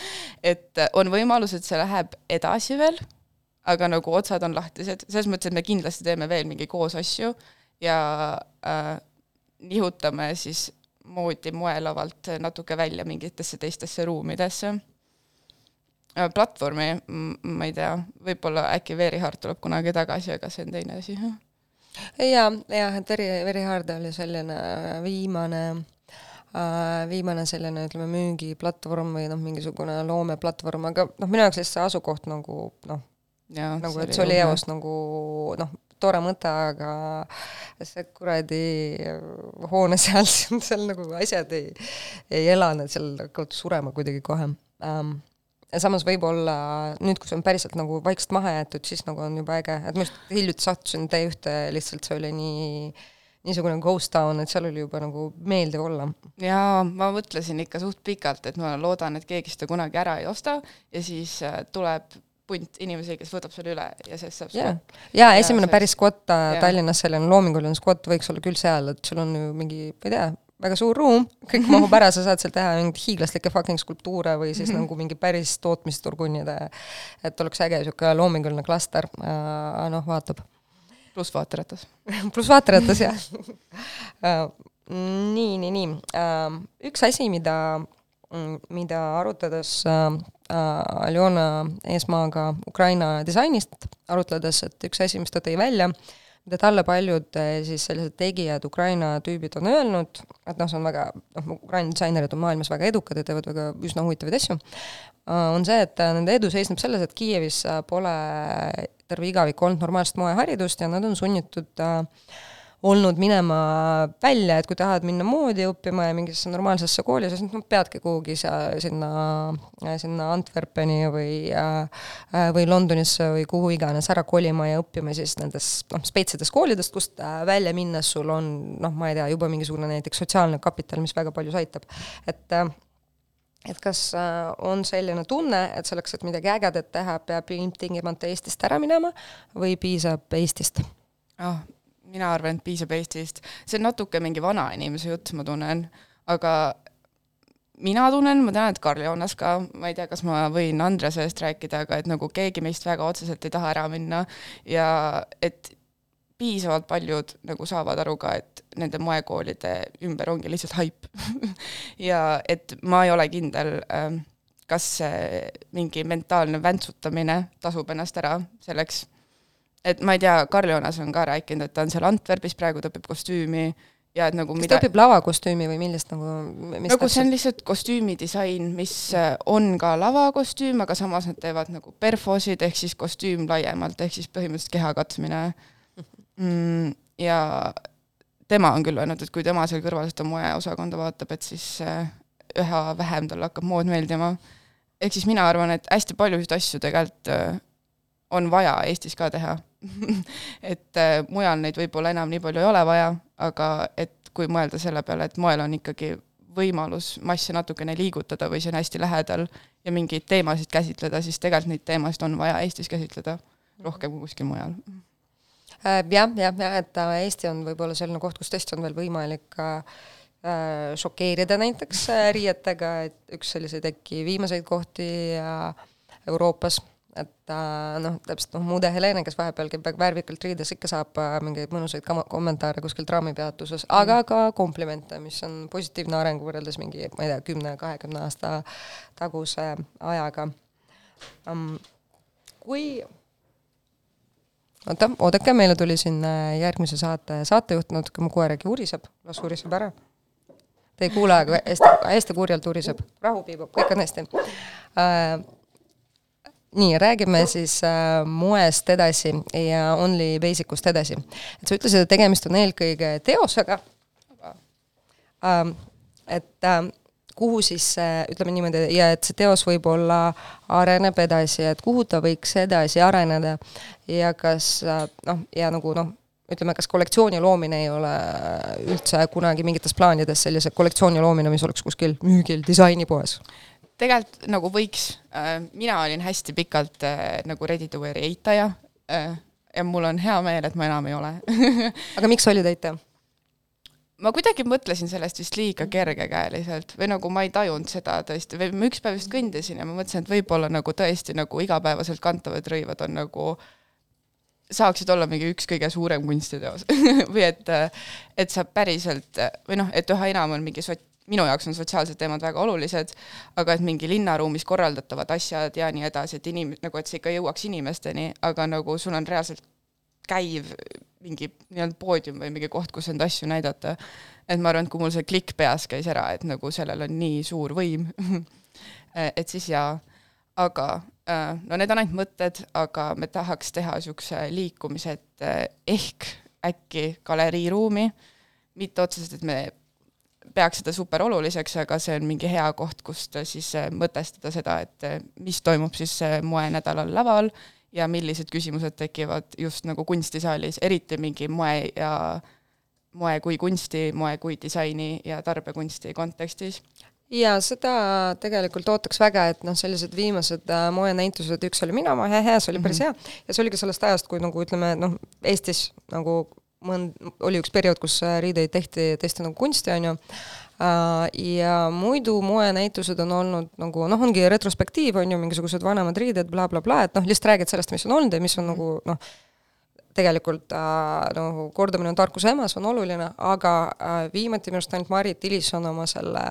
*laughs* Et on võimalus, et see läheb edasi veel, aga nagu otsad on lahtised, selles mõttes, et me kindlasti teeme veel mingi koos asju ja äh, nihutame siis moodi moelavalt natuke välja mingitesse teistesse ruumidesse. Äh, platvormi, ma ei tea, võib-olla äkki Veerihaart tuleb kunagi tagasi, aga see on teine asi. ja, jah, et Veri, Verihaard oli selline viimane äh, viimane selline, ütleme, müügiplatvorm või noh, mingisugune loomeplatvorm, aga noh, minu jaoks siis see asukoht nagu noh, nagu et see oli eos nagu noh, tore mõte, aga see kuradi hoone seal, *laughs* seal nagu asjad ei, ei ela, nad seal hakkavad surema kuidagi kohe ähm, ja samas võib-olla nüüd, kui see on päriselt nagu vaikselt maha jäetud, siis nagu on juba äge, et ma just hiljuti sattusin T1-te, lihtsalt see oli nii niisugune ghost town, et seal oli juba nagu meeldiv olla. jaa, ma mõtlesin ikka suht pikalt, et ma loodan, et keegi seda kunagi ära ei osta ja siis äh, tuleb punt inimesi, kes võtab selle üle ja sellest saab yeah. jaa, esimene ja päris skvot yeah. Tallinnas, selline loominguline skvot võiks olla küll seal, et sul on ju mingi, ma ei tea, väga suur ruum, kõik *laughs* mahub ära, sa saad seal teha mingeid hiiglaslikke fucking skulptuure või siis mm -hmm. nagu mingi päris tootmisturgunnide, et oleks äge niisugune loominguline klaster äh,, noh, vaatab. pluss vaateratas *laughs* pluss vaateratas, jah äh, nii, nii, nii äh,. üks asi, mida Mm, mida arutades äh, äh, Aljona Eesmaaga Ukraina disainist arutledes, et üks asi, mis ta tõi välja, mida talle paljud äh, siis sellised tegijad, Ukraina tüübid on öelnud, et noh, see on väga, noh, Ukraina disainerid on maailmas väga edukad ja teevad väga üsna huvitavaid asju, on see, et nende edu seisneb selles, et Kiievis pole terve igavik olnud normaalset moeharidust ja nad on sunnitud äh, olnud minema välja, et kui tahad minna moodi õppima ja mingisse normaalsesse kooli, siis noh, peadki kuhugi sa, sinna, sinna Antwerpeni või äh, või Londonisse või kuhu iganes ära kolima ja õppima siis nendes noh, spetsides koolidest, kust äh, välja minnes sul on noh, ma ei tea, juba mingisugune näiteks sotsiaalne kapital, mis väga palju aitab. et äh, et kas on selline tunne, et selleks, et midagi ägedat teha, peab ilmtingimata Eestist ära minema või piisab Eestist? oh, mina arvan, et piisab Eestist. see on natuke mingi vanainimese jutt, ma tunnen, aga mina tunnen, ma tean, et Karl Joonas ka, ma ei tea, kas ma võin Andrese eest rääkida, aga et nagu keegi meist väga otseselt ei taha ära minna. Ja et piisavalt paljud nagu saavad aru ka, et nende moekoolide ümber ongi lihtsalt haip. *laughs* Ja et ma ei ole kindel äh,, kas see mingi mentaalne väntsutamine tasub ennast ära selleks et ma ei tea, Karl Joonas on ka rääkinud, et ta on seal Antwerpis praegu, ta õpib kostüümi ja et nagu kas mida ta õpib lavakostüümi või millest nagu, mis nagu see on lihtsalt kostüümidisain, mis äh, on ka lavakostüüm, aga samas nad teevad nagu perfosid, ehk siis kostüüm laiemalt, ehk siis põhimõtteliselt keha katsmine mm,. ja tema on küll öelnud, et kui tema seal kõrval seda moeosakonda vaatab, et siis äh, üha vähem talle hakkab mood meeldima. ehk siis mina arvan, et hästi paljusid asju tegelikult äh, on vaja Eestis ka teha *laughs* et äh, mujal neid võib-olla enam nii palju ei ole vaja, aga et kui mõelda selle peale, et moel on ikkagi võimalus masse natukene liigutada või see on hästi lähedal ja mingeid teemasid käsitleda, siis tegelikult neid teemasid on vaja Eestis käsitleda rohkem kui kuskil mujal. Äh, jah, jah, jah, et äh, Eesti on võib-olla selline koht, kus tõesti on veel võimalik äh, šokeerida näiteks äh, riietega, et üks selliseid äkki viimaseid kohti Euroopas et äh, noh, täpselt noh, Muude Helene, kes vahepeal käib väga värvikalt riides, ikka saab äh, mingeid mõnusaid kommentaare kuskil traamipeatuses mm., aga ka komplimente, mis on positiivne areng võrreldes mingi, ma ei tea, kümne-kahekümne aasta taguse ajaga um,. kui oota, oodake, meile tuli siin äh, järgmise saate saatejuht, natuke mu koer äkki uriseb, las uriseb ära. Te ei kuule, aga hästi, hästi kurjalt uriseb, rahu piibub, kõik on hästi uh, nii, räägime siis äh, moest edasi ja Only Basic ust edasi. et sa ütlesid, et tegemist on eelkõige teosega ähm,, et äh, kuhu siis äh, ütleme niimoodi, ja et see teos võib-olla areneb edasi, et kuhu ta võiks edasi areneda ja kas äh, noh, ja nagu noh, ütleme, kas kollektsiooni loomine ei ole üldse kunagi mingites plaanides sellise kollektsiooni loomine, mis oleks kuskil müügil disainipoes? Tegelikult nagu võiks, äh, mina olin hästi pikalt äh, nagu ready to wear'i eitaja äh, ja mul on hea meel, et ma enam ei ole *laughs* aga miks olid eitaja? ma kuidagi mõtlesin sellest vist liiga kergekäeliselt või nagu ma ei tajunud seda tõesti või ma üks päev just kõndisin ja ma mõtlesin, et võib-olla nagu tõesti nagu igapäevaselt kantavad rõivad on nagu saaksid olla mingi üks kõige suurem kunstiteos *laughs* või et, et sa päriselt või noh, et üha enam on mingi sot-, minu jaoks on sotsiaalsed teemad väga olulised, aga et mingi linnaruumis korraldatavad asjad ja nii edasi, et inim-, nagu et see ikka jõuaks inimesteni, aga nagu sul on reaalselt käiv mingi nii-öelda poodium või mingi koht, kus neid asju näidata. et ma arvan, et kui mul see klikk peas käis ära, et nagu sellel on nii suur võim *laughs* et siis jaa, aga äh, no need on ainult mõtted, aga me tahaks teha niisuguse liikumise, et äh, ehk äkki galeriiruumi, mitte otseselt, et me peaks seda super oluliseks, aga see on mingi hea koht, kust siis äh, mõtestada seda, et äh, mis toimub siis äh, moenädalal laval ja millised küsimused tekivad just nagu kunstisaalis, eriti mingi moe ja moe kui kunsti, moe kui disaini ja tarbekunsti kontekstis ja seda tegelikult ootaks väga, et noh, sellised viimased äh, moenäitused, üks oli minu oma, hea, see oli päris -hmm. hea ja see oligi sellest ajast, kui nagu ütleme, noh, Eestis nagu mõnd-, oli üks periood, kus äh, riideid tehti tõesti nagu kunsti, on ju, äh, ja muidu moenäitused on olnud nagu noh, ongi retrospektiiv, on ju, mingisugused vanemad riided bla, bla, blablabla, et noh, lihtsalt räägid sellest, mis on olnud ja mis on nagu noh, tegelikult nagu kordamine on tarkuse ema, see on oluline, aga viimati minu arust ainult Marit Tilison oma selle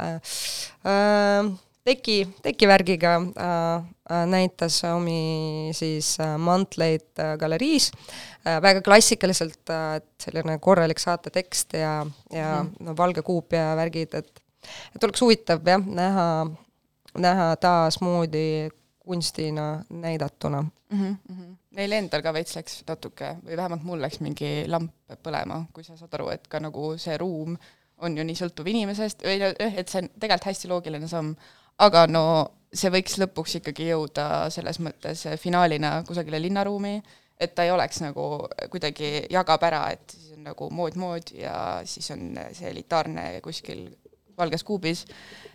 äh, teki, tekivärgiga äh, äh, näitas omi siis äh, mantleid galeriis väga klassikaliselt et selline korralik saate tekst ja, ja mm. no valge kuup ja värgid, et et oleks huvitav jah, näha, näha taasmoodi kunstina näidatuna mm. -hmm. Neil endal ka veits läks natuke või vähemalt mul läks mingi lamp põlema, kui sa saad aru, et ka nagu see ruum on ju nii sõltuv inimesest, või et see on tegelikult hästi loogiline samm, aga no see võiks lõpuks ikkagi jõuda selles mõttes finaalina kusagile linnaruumi, et ta ei oleks nagu kuidagi jagab ära, et siis on nagu mood-mood ja siis on see elitaarne kuskil valges kuubis,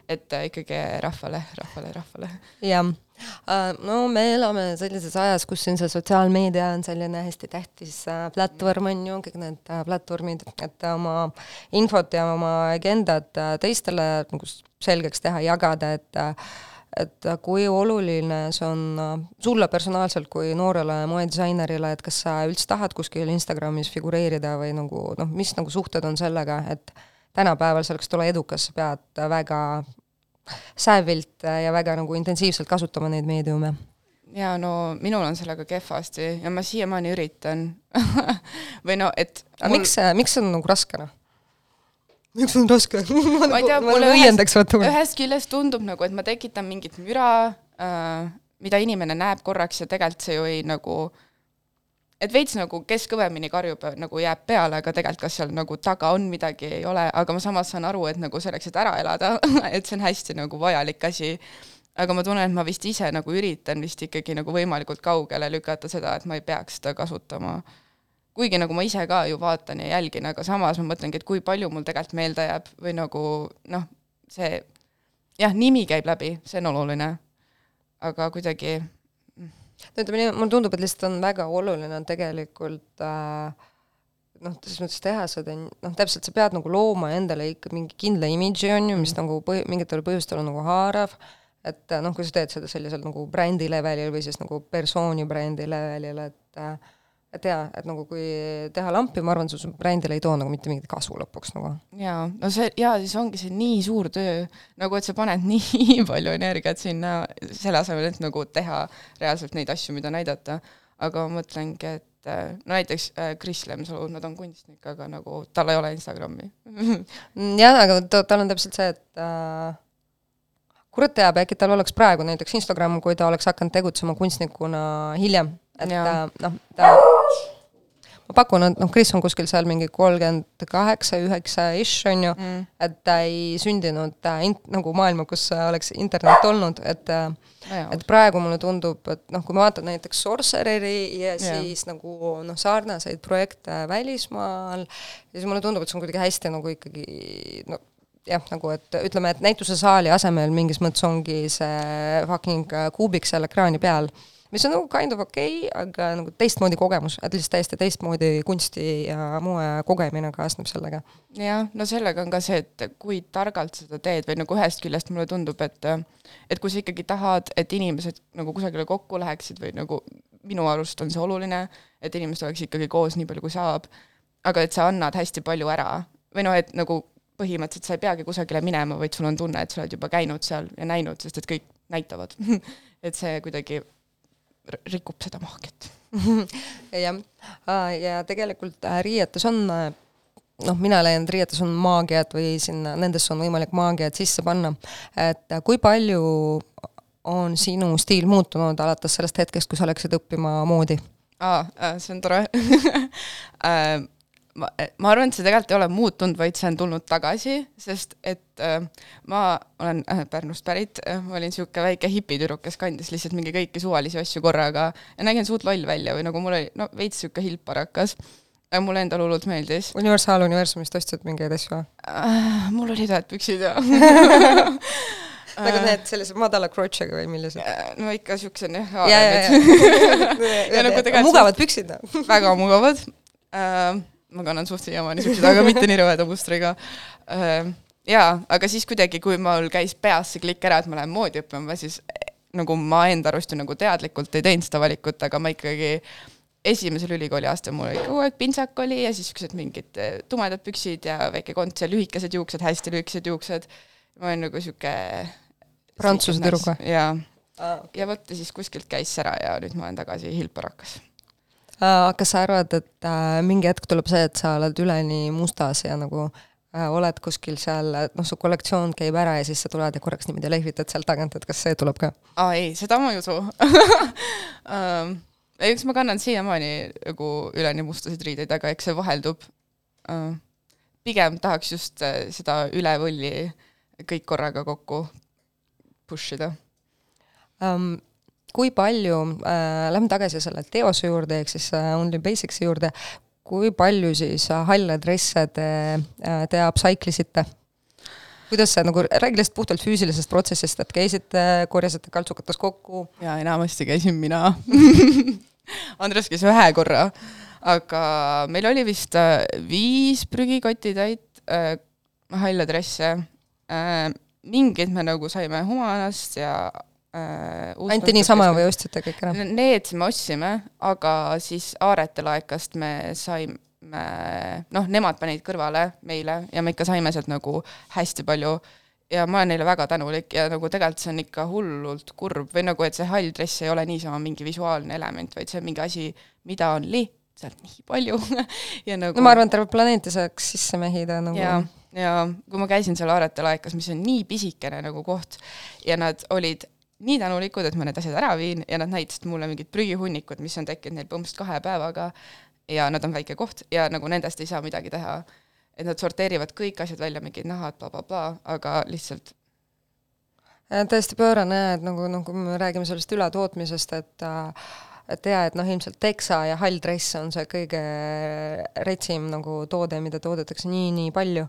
et ikkagi rahvale, rahvale, rahvale. jah, no me elame sellises ajas, kus siin see sotsiaalmeedia on selline hästi tähtis äh, platvorm, on ju, kõik need äh, platvormid, et oma infot ja oma agendat teistele nagu selgeks teha, jagada, et et kui oluline see on sulle personaalselt kui noorele moedisainerile, et kas sa üldse tahad kuskil Instagramis figureerida või nagu noh, mis nagu suhted on sellega, et tänapäeval selleks, et olla edukas, sa pead väga säävilt ja väga nagu intensiivselt kasutama neid meediume. jaa, no minul on sellega kehvasti ja ma siiamaani üritan *laughs* või no, et aga mul- miks see, miks see on nagu raske noh? miks on raske? *laughs* ma ma ei tea, nagu mulle õiendaks vaata. ühest küljest tundub nagu, et ma tekitan mingit müra äh,, mida inimene näeb korraks ja tegelikult see ju ei nagu, et veits nagu kes kõvemini karjub, nagu jääb peale, aga tegelikult kas seal nagu taga on midagi, ei ole, aga ma samas saan aru, et nagu selleks, et ära elada, *laughs* et see on hästi nagu vajalik asi aga ma tunnen, et ma vist ise nagu üritan vist ikkagi nagu võimalikult kaugele lükata seda, et ma ei peaks seda kasutama. kuigi nagu ma ise ka ju vaatan ja jälgin, aga samas ma mõtlengi, et kui palju mul tegelikult meelde jääb või nagu noh, see jah, nimi käib läbi, see on oluline. aga kuidagi no ütleme nii, mulle tundub, et lihtsalt on väga oluline on tegelikult äh, noh, selles mõttes teha seda, noh täpselt sa pead nagu looma endale ikka mingi kindla imidži on ju, mis nagu põh-, mingitel põhjustel on nagu haarav, et äh, noh, kui sa teed seda sellisel nagu brändi levelil või siis nagu persooni brändi levelil, et äh, et jaa, et nagu kui teha lampi, ma arvan, see brändile ei too nagu mitte mingit kasu lõpuks nagu. jaa, no see jaa, siis ongi see nii suur töö, nagu et sa paned *laughs* nii palju energiat sinna selle asemel, et nagu teha reaalselt neid asju, mida näidata. aga ma mõtlengi, et äh, no näiteks äh, Kris Lemsalu, nad on kunstnik, aga nagu tal ei ole Instagrami Mm, jah, aga ta, tal on täpselt see, et äh, kurat teab, äkki tal oleks praegu näiteks Instagram, kui ta oleks hakanud tegutsema kunstnikuna hiljem, et Jaa. ta noh, ta ma pakun, et noh, Kris on kuskil seal mingi kolmkümmend kaheksa, üheksa ish on ju mm., et ta ei sündinud int-, nagu maailma, kus oleks internet olnud, et äh, Nojah. et praegu mulle tundub, et noh, kui ma vaatan näiteks Sorcereri ja Jah. siis nagu noh, sarnaseid projekte välismaal, siis mulle tundub, et see on kuidagi hästi nagu ikkagi no jah, nagu et ütleme, et näitusesaali asemel mingis mõttes ongi see fucking äh, kuubik seal ekraani peal, mis on nagu kind of okei okay,, aga nagu teistmoodi kogemus, et lihtsalt täiesti teistmoodi kunsti ja moe kogemine kaasneb sellega. jah, no sellega on ka see, et kui targalt seda teed või nagu ühest küljest mulle tundub, et et kui sa ikkagi tahad, et inimesed nagu kusagile kokku läheksid või nagu minu arust on see oluline, et inimesed oleks ikkagi koos nii palju, kui saab, aga et sa annad hästi palju ära või noh, et nagu põhimõtteliselt sa ei peagi kusagile minema, vaid sul on tunne, et sa oled juba käinud seal ja näinud, sest et kõik näitavad. *laughs* et see kuidagi rikub seda maagiat. *laughs* jah, ja tegelikult äh, riietes on äh, noh, mina leian, et riietes on maagiat või sinna, nendesse on võimalik maagiat sisse panna. et äh, kui palju on sinu stiil muutunud alates sellest hetkest, kui sa läksid õppima moodi? aa, see on tore *laughs* ma, ma arvan, et see tegelikult ei ole muutunud, vaid see on tulnud tagasi, sest et äh, ma olen äh, Pärnust pärit äh,, ma olin niisugune väike hipitüdruk, kes kandis lihtsalt mingi kõiki suvalisi asju korraga ja nägin suht loll välja või nagu mul oli no veits niisugune hilparakas. mulle endale hullult meeldis Universal Universumist ostsid mingeid asju äh,. mul olid head püksid ja *laughs* nagu need sellise madala crotch'iga või millised? Äh, no ikka siuksed jah, *laughs* ja, ja, nagu tegelikult- mugavad püksid. väga mugavad äh,. Ma kannan suht siiamaani siukseid, aga mitte nii rõveda mustriga äh,. jaa, aga siis kuidagi, kui mul käis peas see klikk ära, et ma lähen moodi õppima, siis nagu ma enda arust ju nagu teadlikult ei teinud seda valikut, aga ma ikkagi esimesel ülikooli aastal mul oli kogu aeg pintsak oli ja siis siuksed mingid eh, tumedad püksid ja väike kont ja lühikesed juuksed, hästi lühikesed juuksed. ma olin nagu sihuke. Prantsuse tüdruk või? jaa, ja vot ja siis kuskilt käis see ära ja nüüd ma olen tagasi hilparakas kas sa arvad, et äh, mingi hetk tuleb see, et sa oled üleni mustas ja nagu äh, oled kuskil seal, noh, su kollektsioon käib ära ja siis sa tuled ja korraks niimoodi lehvitad sealt tagant, et kas see tuleb ka? aa ei, seda ma ei usu *laughs* um,. eks ma kannan siiamaani nagu üleni mustasid riideid, aga eks see vaheldub uh,. pigem tahaks just seda üle võlli kõik korraga kokku push ida. um,. Kui palju äh,, lähme tagasi selle teose juurde, ehk siis äh, Only Basics'i juurde, kui palju siis äh, halle dresse te äh,, te upcycle isite? kuidas see nagu, räägi lihtsalt puhtalt füüsilisest protsessist, et käisite, korjasite kaltsukates kokku, ja enamasti käisin mina *laughs* Andres käis ühe korra, aga meil oli vist äh, viis prügikotti täit äh, halle dresse äh,. mingid me nagu saime Humanast ja äh, anti niisama või ostsite kõik ära? Need me ostsime, aga siis Aarete laekast me saime, noh, nemad panid kõrvale meile ja me ikka saime sealt nagu hästi palju. Ja ma olen neile väga tänulik ja nagu tegelikult see on ikka hullult kurb või nagu, et see hall dress ei ole niisama mingi visuaalne element, vaid see on mingi asi, mida on lihtsalt nii palju *laughs* ja nagu no ma arvan, et terve planeeti saaks sisse mehida nagu. Ja, ja kui ma käisin seal Aarete laekas, mis on nii pisikene nagu koht ja nad olid nii tänulikud, et ma need asjad ära viin ja nad näitasid mulle mingid prügihunnikud, mis on tekkinud neil põhimõtteliselt kahe päevaga ja nad on väike koht ja nagu nendest ei saa midagi teha. et nad sorteerivad kõik asjad välja, mingid nahad bla, bla, blablabla, aga lihtsalt täiesti pöörane, et nagu, nagu me räägime sellest ületootmisest, et äh, et jaa, et noh, ilmselt teksa ja hall dress on see kõige retsim nagu toode, mida toodetakse nii-nii palju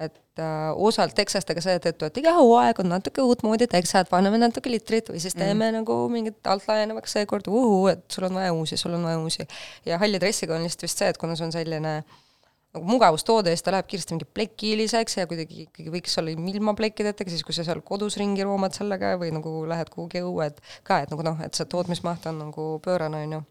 et äh, osalt tekstastega seetõttu, et iga hooaeg on natuke uutmoodi teksad, paneme natuke litrit või siis teeme mm. nagu mingit alt laienevaks seekord, uhuu, et sul on vaja uusi, sul on vaja uusi. ja halli dressiga on lihtsalt vist see, et kuna see on selline nagu mugavustoode, siis ta läheb kiiresti mingi plekiliseks ja kuidagi ikkagi võiks olla ilma plekkidetega, siis kui sa seal kodus ringi roomad sellega või nagu lähed kuhugi õue, et ka, et nagu noh, et see tootmismaht on nagu pöörane, on ju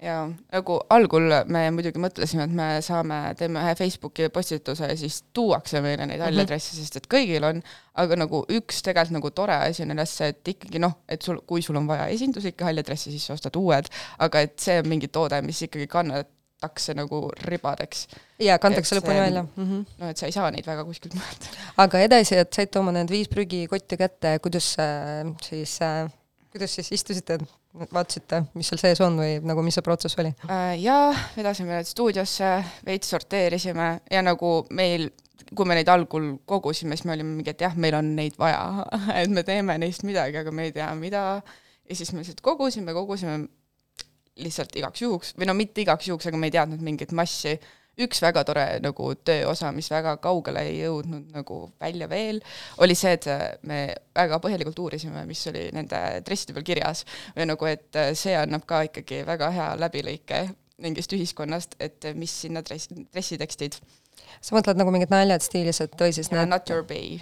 jaa, nagu algul me muidugi mõtlesime, et me saame, teeme ühe Facebooki postituse ja siis tuuakse meile neid halle dresse mm, -hmm. sest et kõigil on, aga nagu üks tegelikult nagu tore asi on üles, et ikkagi noh, et sul, kui sul on vaja esinduslikke halle dresse, siis sa ostad uued, aga et see on mingi toode, mis ikkagi kannatakse nagu ribadeks. jaa, kantakse lõpuni välja mm. -hmm. no et sa ei saa neid väga kuskilt mujalt. aga edasi, et said tooma need viis prügikotti kätte, kuidas äh, siis äh, kuidas siis istusite, vaatasite, mis seal sees on või nagu, mis see protsess oli äh,? jaa, vedasime need stuudiosse, veits sorteerisime ja nagu meil, kui me neid algul kogusime, siis me olime mingi, et jah, meil on neid vaja *laughs* et me teeme neist midagi, aga me ei tea, mida. ja siis me lihtsalt kogusime, kogusime lihtsalt igaks juhuks või no mitte igaks juhuks, aga me ei teadnud mingit massi üks väga tore nagu tööosa, mis väga kaugele ei jõudnud nagu välja veel, oli see, et me väga põhjalikult uurisime, mis oli nende dresside peal kirjas või nagu, et see annab ka ikkagi väga hea läbilõike mingist ühiskonnast, et mis sinna dress, dressitekstid. sa mõtled nagu mingid naljad stiilis, et või siis yeah, need Not your bay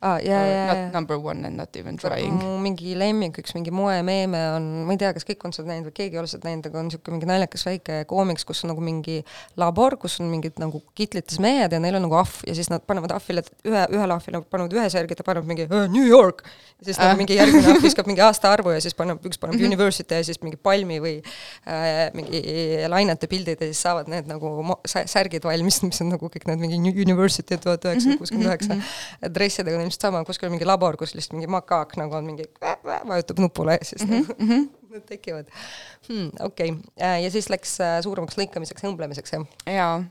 ah, yeah, yeah, not number one and not even trying. mingi lemmik, üks mingi moemeeme on, ma ei tea, kas kõik on seda näinud või keegi ei ole seda näinud, aga on niisugune mingi naljakas väike koomiks, kus on nagu mingi labor, kus on mingid nagu kitlites mehed ja neil on nagu ahv ja siis nad panevad ahvile, ühe, ühele ahvile panevad ühe särgi, ta paneb mingi New York. ja siis nagu äh. mingi järgmine ahv viskab mingi aastaarvu ja siis paneb, üks paneb mhm. University ja siis mingi palmi või äh, mingi lainete pildid ja siis saavad need nagu särgid valmis, mis on nagu kõik need mingi University tuhat üheksasada kuuskümmend üheksa. dressidega on ilmselt sama, kuskil mingi labor, kus lihtsalt mingi makaak nagu on mingi, vajutab nupule ja siis mm -hmm. need tekivad hmm,. okei okay., ja siis läks äh, suuremaks lõikamiseks ja õmblemiseks, jah? jaa,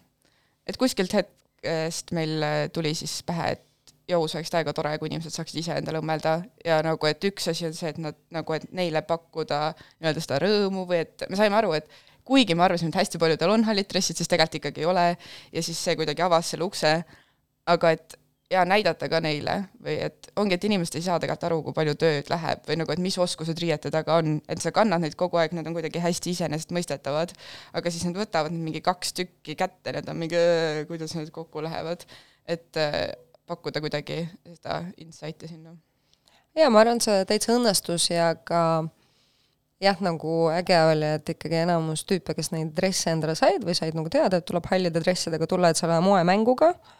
et kuskilt hetkest meil äh, tuli siis pähe, et jõu, see oleks täiega tore, kui inimesed saaksid ise endale õmmelda ja nagu, et üks asi on see, et nad nagu, et neile pakkuda nii-öelda seda rõõmu või et me saime aru, et kuigi me arvasime, et hästi paljudel on hallid dressid, siis tegelikult ikkagi ei ole ja siis see kuidagi avas selle ukse, aga et ja näidata ka neile või et ongi, et inimesed ei saa tegelikult aru, kui palju tööd läheb või nagu, et mis oskused riiete taga on, et sa kannad neid kogu aeg, need on kuidagi hästi iseenesestmõistetavad, aga siis nad võtavad mingi kaks tükki kätte, need on mingi, kuidas need kokku lähevad, et äh, pakkuda kuidagi seda insight'i sinna. jaa, ma arvan, et see täitsa õnnestus ja ka jah, nagu äge oli, et ikkagi enamus tüüpe, kes neid dresse endale said või said nagu teada, et tuleb hallide dressidega tulla, et selle moemänguga äh,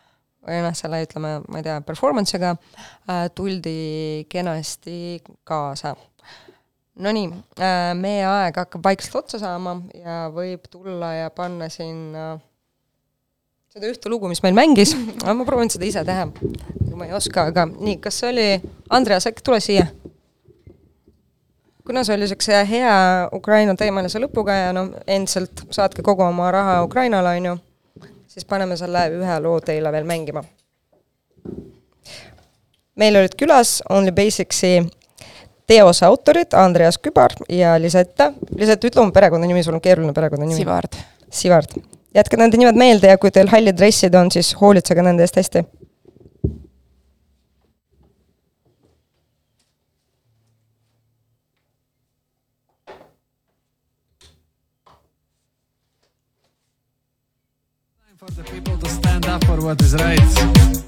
või noh, selle ütleme, ma ei tea, performance'iga äh, tuldi kenasti kaasa. Nonii äh,, meie aeg hakkab vaikselt otsa saama ja võib tulla ja panna siin äh, seda ühte lugu, mis meil mängis, ma proovin seda ise teha, kui ma ei oska, aga nii, kas see oli, Andreas, äkki tule siia? kuna see oli niisuguse hea Ukraina teemalise lõpuga ja noh, endiselt saatke kogu oma raha Ukrainale, on ju siis paneme selle ühe loo teile veel mängima. meil olid külas Only Basicsi teose autorid Andreas Kübar ja Lisette. Lisette, ütle oma perekonnanimi, sul on keeruline perekonnanimi. Sivard. Sivard. jätke nende nimed meelde ja kui teil hallid dressid on, siis hoolitsege nende eest hästi up for what is right,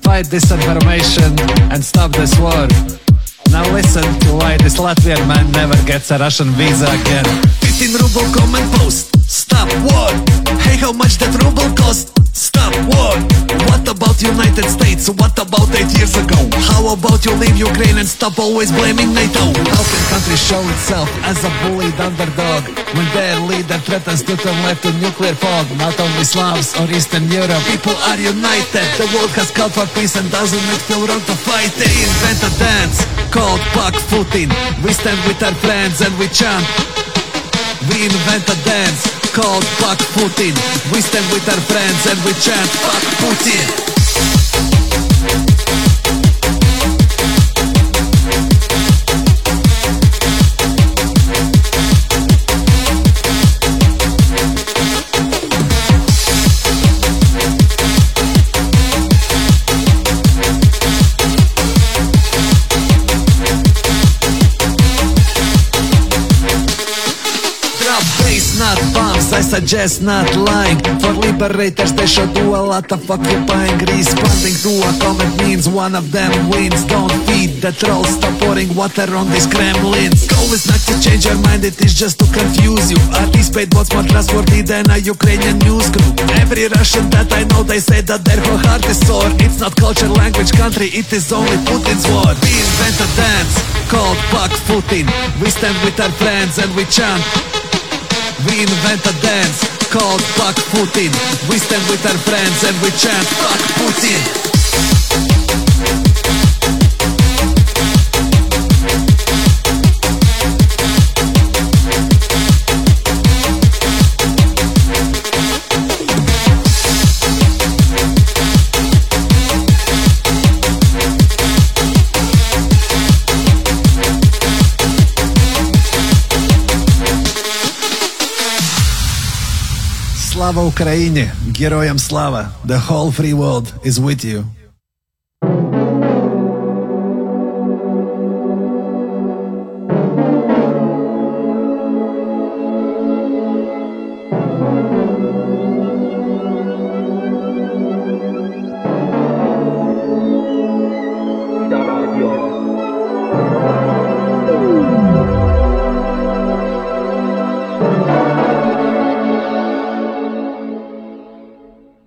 fight disinformation and stop this war. Now listen to why this Latvian man never gets a Russian visa again. 15 ruble comment post, stop war. Hey, how much that ruble cost? Stop war. What about United States? What about eight years ago? How about you leave Ukraine and stop always blaming NATO? How can country show itself as a bullied underdog when their leader threatens to turn left to nuclear fog? Not only Slavs or Eastern Europe, people are united. The world has called for peace and doesn't it feel wrong to fight? They invent a dance called Pak Putin. We stand with our friends and we chant. We invent a dance called Pak Putin. We stand with our friends and we chant Pak Putin. Thank you. I suggest not lying. For liberators they should do a lot of occupying Responding to a comment means one of them wins. Don't feed the trolls, stop pouring water on these Kremlins. Goal is not to change your mind, it is just to confuse you. Are these paid bots more trustworthy than a Ukrainian news group? Every Russian that I know they say that their whole heart is sore. It's not culture, language, country, it is only Putin's war. We invent a dance called Pak Putin. We stand with our friends and we chant we invent a dance called Fuck Putin. We stand with our friends and we chant Fuck Putin. Слава Україні! Героям слава! The whole free world is with you.